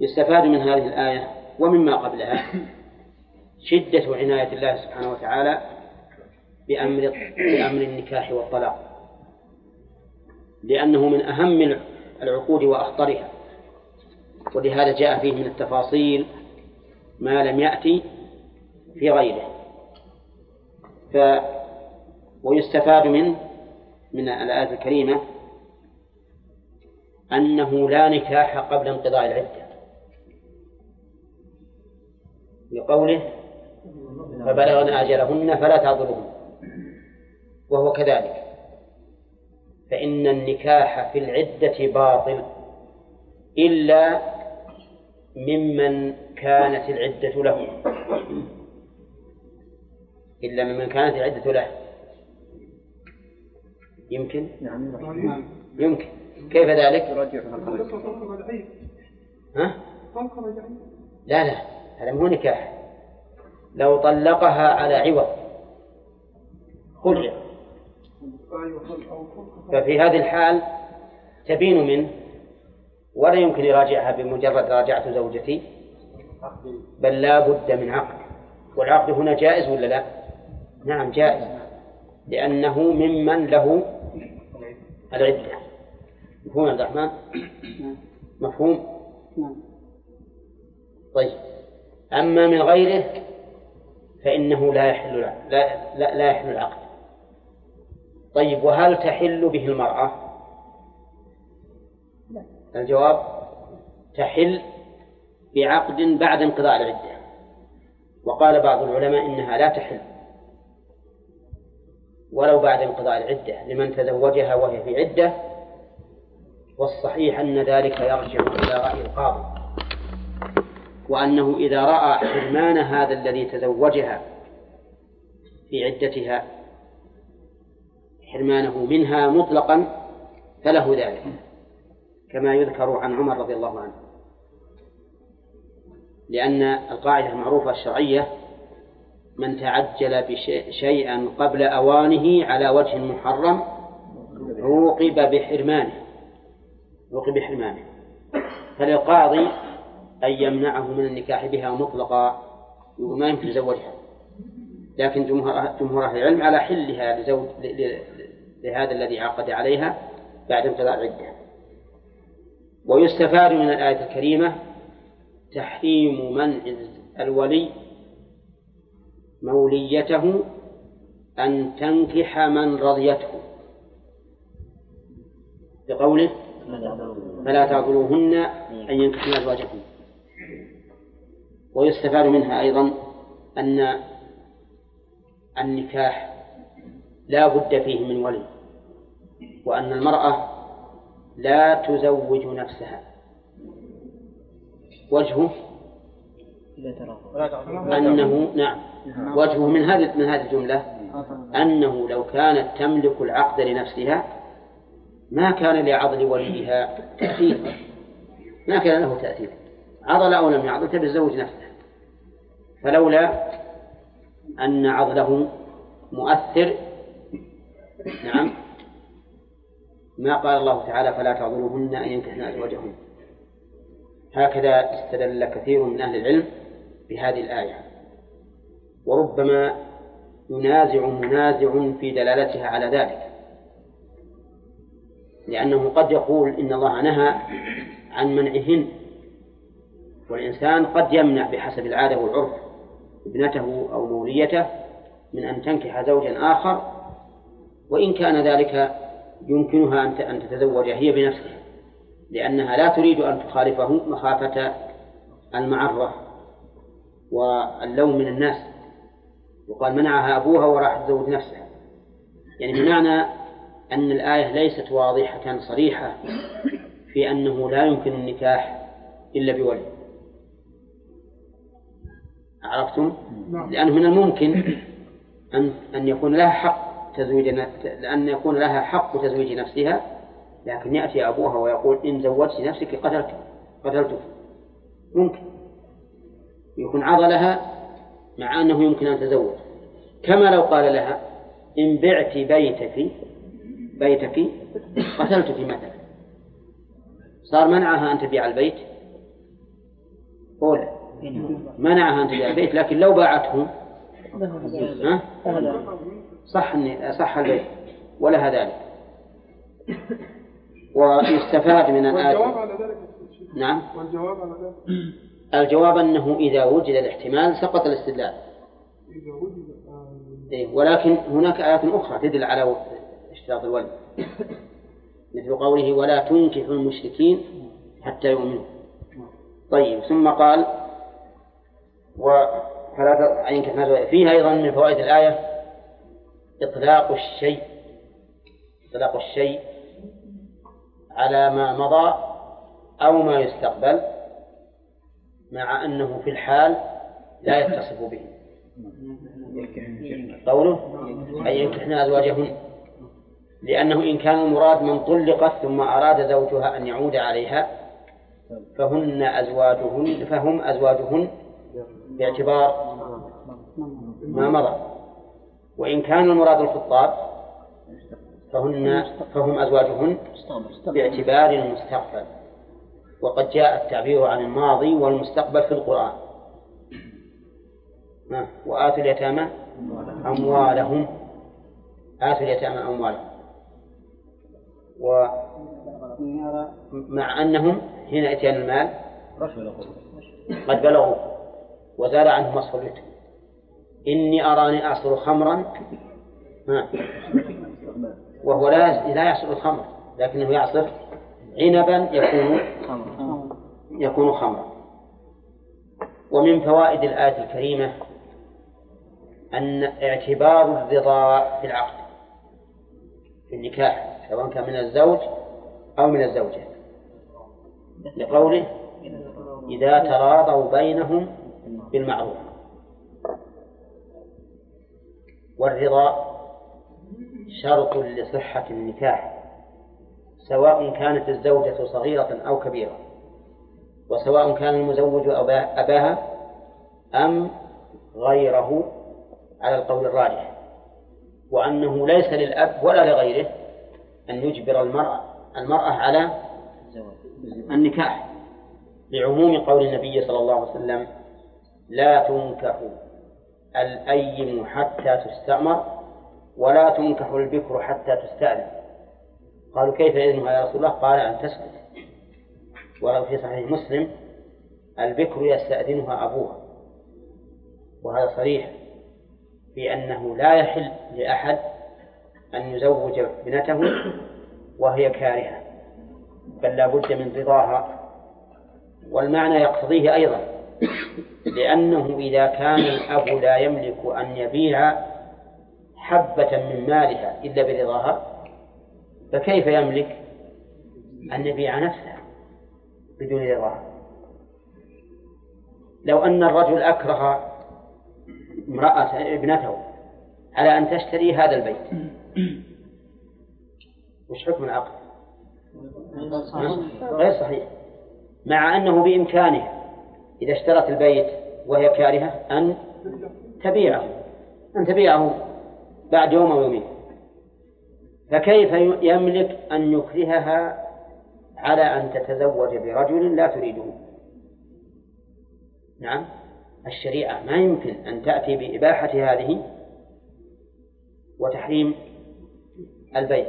يستفاد من هذه الآية ومما قبلها شدة عناية الله سبحانه وتعالى بأمر بأمر النكاح والطلاق. لأنه من أهم العقود وأخطرها ولهذا جاء فيه من التفاصيل ما لم يأتي في غيره. ف ويستفاد منه من الآية الكريمة أنه لا نكاح قبل انقضاء العدة. لقوله فبلغن أجلهن فلا تعذرهن. وهو كذلك. فإن النكاح في العدة باطل إلا ممن كانت العدة له إلا ممن كانت العدة له. يمكن؟ يمكن. كيف ذلك؟ ها؟ لا لا. هذا مو نكاح. لو طلقها على عوض. خلع ففي هذه الحال تبين منه ولا يمكن يراجعها بمجرد راجعت زوجتي بل لا بد من عقد. والعقد هنا جائز ولا لا؟ نعم جائز. لأنه ممن له العدة. مفهوم عبد الرحمن؟ مفهوم؟ طيب. أما من غيره فإنه لا يحل لا, لا, لا يحل العقد. طيب وهل تحل به المرأة؟ الجواب تحل بعقد بعد انقضاء العدة. وقال بعض العلماء إنها لا تحل ولو بعد انقضاء العدة لمن تزوجها وهي في عدة والصحيح أن ذلك يرجع إلى رأي القاضي. وأنه إذا رأى حرمان هذا الذي تزوجها في عدتها حرمانه منها مطلقا فله ذلك كما يذكر عن عمر رضي الله عنه. لأن القاعدة المعروفة الشرعية من تعجل بشيئا قبل أوانه على وجه محرم عوقب بحرمانه عوقب بحرمانه. فللقاضي أن يمنعه من النكاح بها مطلقا وما يمكن يزوجها لكن جمهور أهل العلم على حلها لزوج لهذا الذي عقد عليها بعد انقضاء العدة ويستفاد من الآية الكريمة تحريم منع الولي موليته أن تنكح من رضيته. بقوله فلا تعذروهن أن ينكحن أزواجهن ويستفاد منها أيضا أن النكاح لا بد فيه من ولي وأن المرأة لا تزوج نفسها. وجهه أنه نعم وجهه من هذه من هذه الجملة أنه لو كانت تملك العقد لنفسها ما كان لعضل وليها تأثير ما كان له تأثير عضل أو لم يعضل تبي تزوج نفسها فلولا أن عضله مؤثر نعم ما قال الله تعالى فلا تعضلوهن أن ينكحن أزواجهن. هكذا استدل كثير من أهل العلم بهذه الآية. وربما ينازع منازع في دلالتها على ذلك. لأنه قد يقول إن الله نهى عن منعهن والإنسان قد يمنع بحسب العادة والعرف. ابنته أو موليته من أن تنكح زوجا آخر وإن كان ذلك يمكنها أن تتزوج هي بنفسها لأنها لا تريد أن تخالفه مخافة المعرة واللوم من الناس. وقال منعها أبوها وراح تزوج نفسها. يعني بمعنى أن الآية ليست واضحة صريحة في أنه لا يمكن النكاح إلا بولي عرفتم؟ لأنه من الممكن أن أن يكون لها حق تزويج لأن يكون لها حق تزويج نفسها لكن يأتي أبوها ويقول إن زوجت نفسك قتلت قتلتك. ممكن. يكون عضلها مع أنه يمكن أن تزوج. كما لو قال لها إن بعت بيتك بيتك قتلتك مثلا. صار منعها أن تبيع البيت؟ أولى منعها أن تبيع البيت لكن لو باعته ها؟ صح صح البيع ولها ذلك. ويستفاد من والجواب الآية على ذلك نعم. والجواب على ذلك. الجواب أنه إذا وجد الاحتمال سقط الاستدلال. إذا وجد آه، إيه، ولكن هناك آيات أخرى تدل على اشتراط الولي مثل قوله ولا تنكحوا المشركين حتى يؤمنوا. طيب ثم قال و فلا ينكح ما زوج- فيه أيضا من فوائد الآية إطلاق الشيء إطلاق الشيء على ما مضى أو ما يستقبل مع أنه في الحال لا يتصف به. قوله؟ أن ينكحن أزواجهن لأنه إن كان المراد من طلقت ثم أراد زوجها أن يعود عليها فهن أزواجهن فهم أزواجهن باعتبار ما مضى. وإن كان المراد الخطاب فهن فهم أزواجهن باعتبار المستقبل. وقد جاء التعبير عن الماضي والمستقبل في القرآن. وآتوا اليتامى أموالهم. آتوا اليتامى أموالهم. ومع أنهم حين إتيان المال قد بلغوا وزال عنهم مسؤوليتهم إني أراني أعصر خمرا. وهو لا لا يعصر الخمر لكنه يعصر عنبا يكون يكون خمرا. ومن فوائد الآية الكريمة أن اعتبار الرضا في العقد في النكاح سواء كان من الزوج أو من الزوجة. لقوله إذا تراضوا بينهم بالمعروف. والرضا شرط لصحة النكاح سواء كانت الزوجة صغيرة أو كبيرة وسواء كان المزوج أبا- أباها أم غيره على القول الراجح. وأنه ليس للأب ولا لغيره أن يجبر المرأة المرأة على النكاح لعموم قول النبي صلى الله عليه وسلم لا تنكح الأيم حتى تستأمر ولا تنكح البكر حتى تستأذن. قالوا كيف إذنها يا رسول الله؟ قال أن تسكت. وفي صحيح مسلم البكر يستأذنها أبوها. وهذا صريح في أنه لا يحل لأحد أن يزوج ابنته وهي كارهة بل لا بد من رضاها. والمعنى يقتضيه أيضا لأنه إذا كان الأب لا يملك أن يبيع حبة من مالها إلا برضاها فكيف يملك أن يبيع نفسه بدون رضاها لو أن الرجل أكره امرأة ابنته على أن تشتري هذا البيت وش حكم العقد؟ غير صحيح. مع أنه بإمكانها إذا اشترت البيت وهي كارهة أن تبيعه أن تبيعه بعد يوم أو يومين. فكيف يملك أن يكرهها على أن تتزوج برجل لا تريده؟ نعم الشريعة ما يمكن أن تأتي بإباحة هذه وتحريم البيت.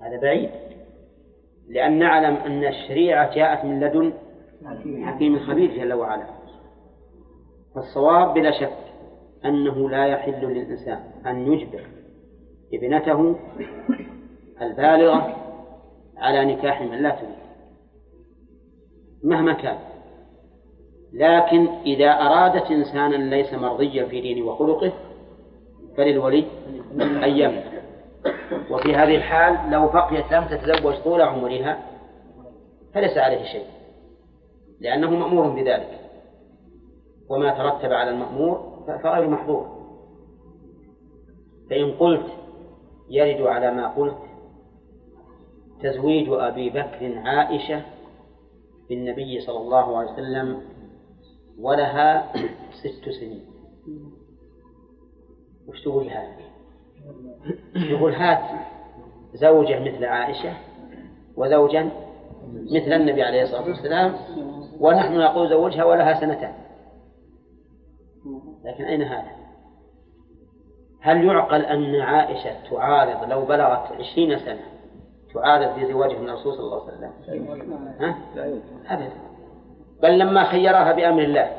هذا بعيد لأن نعلم أن الشريعة جاءت من لدن حكيم خبير جل وعلا. فالصواب بلا شك أنه لا يحل للإنسان أن يجبر ابنته البالغة على نكاح من لا تريد مهما كان. لكن إذا أرادت إنسانا ليس مرضيا في دينه وخلقه فللولي أن يمنع. وفي هذه الحال لو بقيت لم تتزوج طول عمرها فليس عليه شيء. لأنه مأمور بذلك. وما ترتب على المأمور فغير محظور. فإن قلت يرد على ما قلت تزويج أبي بكر عائشة بالنبي صلى الله عليه وسلم ولها ست سنين. وش تقول هذا؟ يقول هات زوجة مثل عائشة وزوجا مثل النبي عليه الصلاة والسلام ونحن نقول زوجها ولها سنتان. لكن أين هذا؟ هل يعقل أن عائشة تعارض لو بلغت عشرين سنة تعارض في زواجه من الرسول صلى الله عليه وسلم؟ ها؟ أبدا. بل لما خيرها بأمر الله.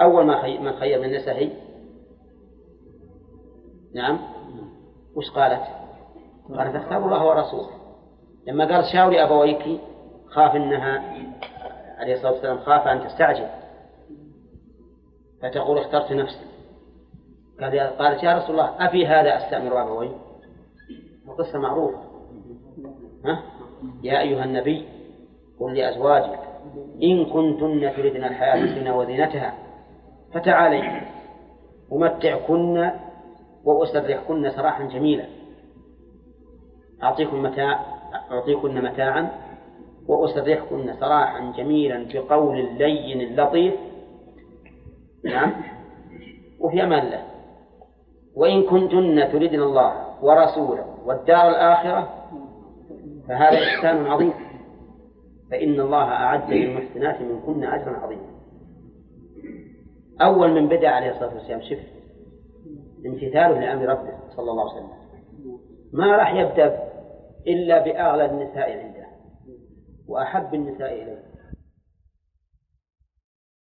أول ما خي... من خير من النساء هي؟ نعم. وش قالت؟ قالت أختار الله ورسوله. لما قال شاوري أبويك خاف أنها عليه الصلاة والسلام خاف أن تستعجل. فتقول اخترت نفسي. قال قالت يا رسول الله أفي هذا أستأمر أبوي القصة معروفة. ها؟ يا أيها النبي قل لأزواجك إن كنتن تردن الحياة الدنيا وزينتها فتعالي أمتعكن وأسرحكن سراحا جميلا. أعطيكم متاع أعطيكن متاعا وأسرحكن سراحا جميلا بقول لين لطيف نعم. وفي أمان الله. وإن كنتن تردن الله ورسوله والدار الآخرة فهذا إحسان عظيم. فإن الله أعد للمحسنات منكن أجرا عظيما. أول من بدأ عليه الصلاة والسلام شف امتثاله لأمر ربه صلى الله عليه وسلم. ما راح يبدأ إلا بأغلى النساء عنده. وأحب النساء إليه.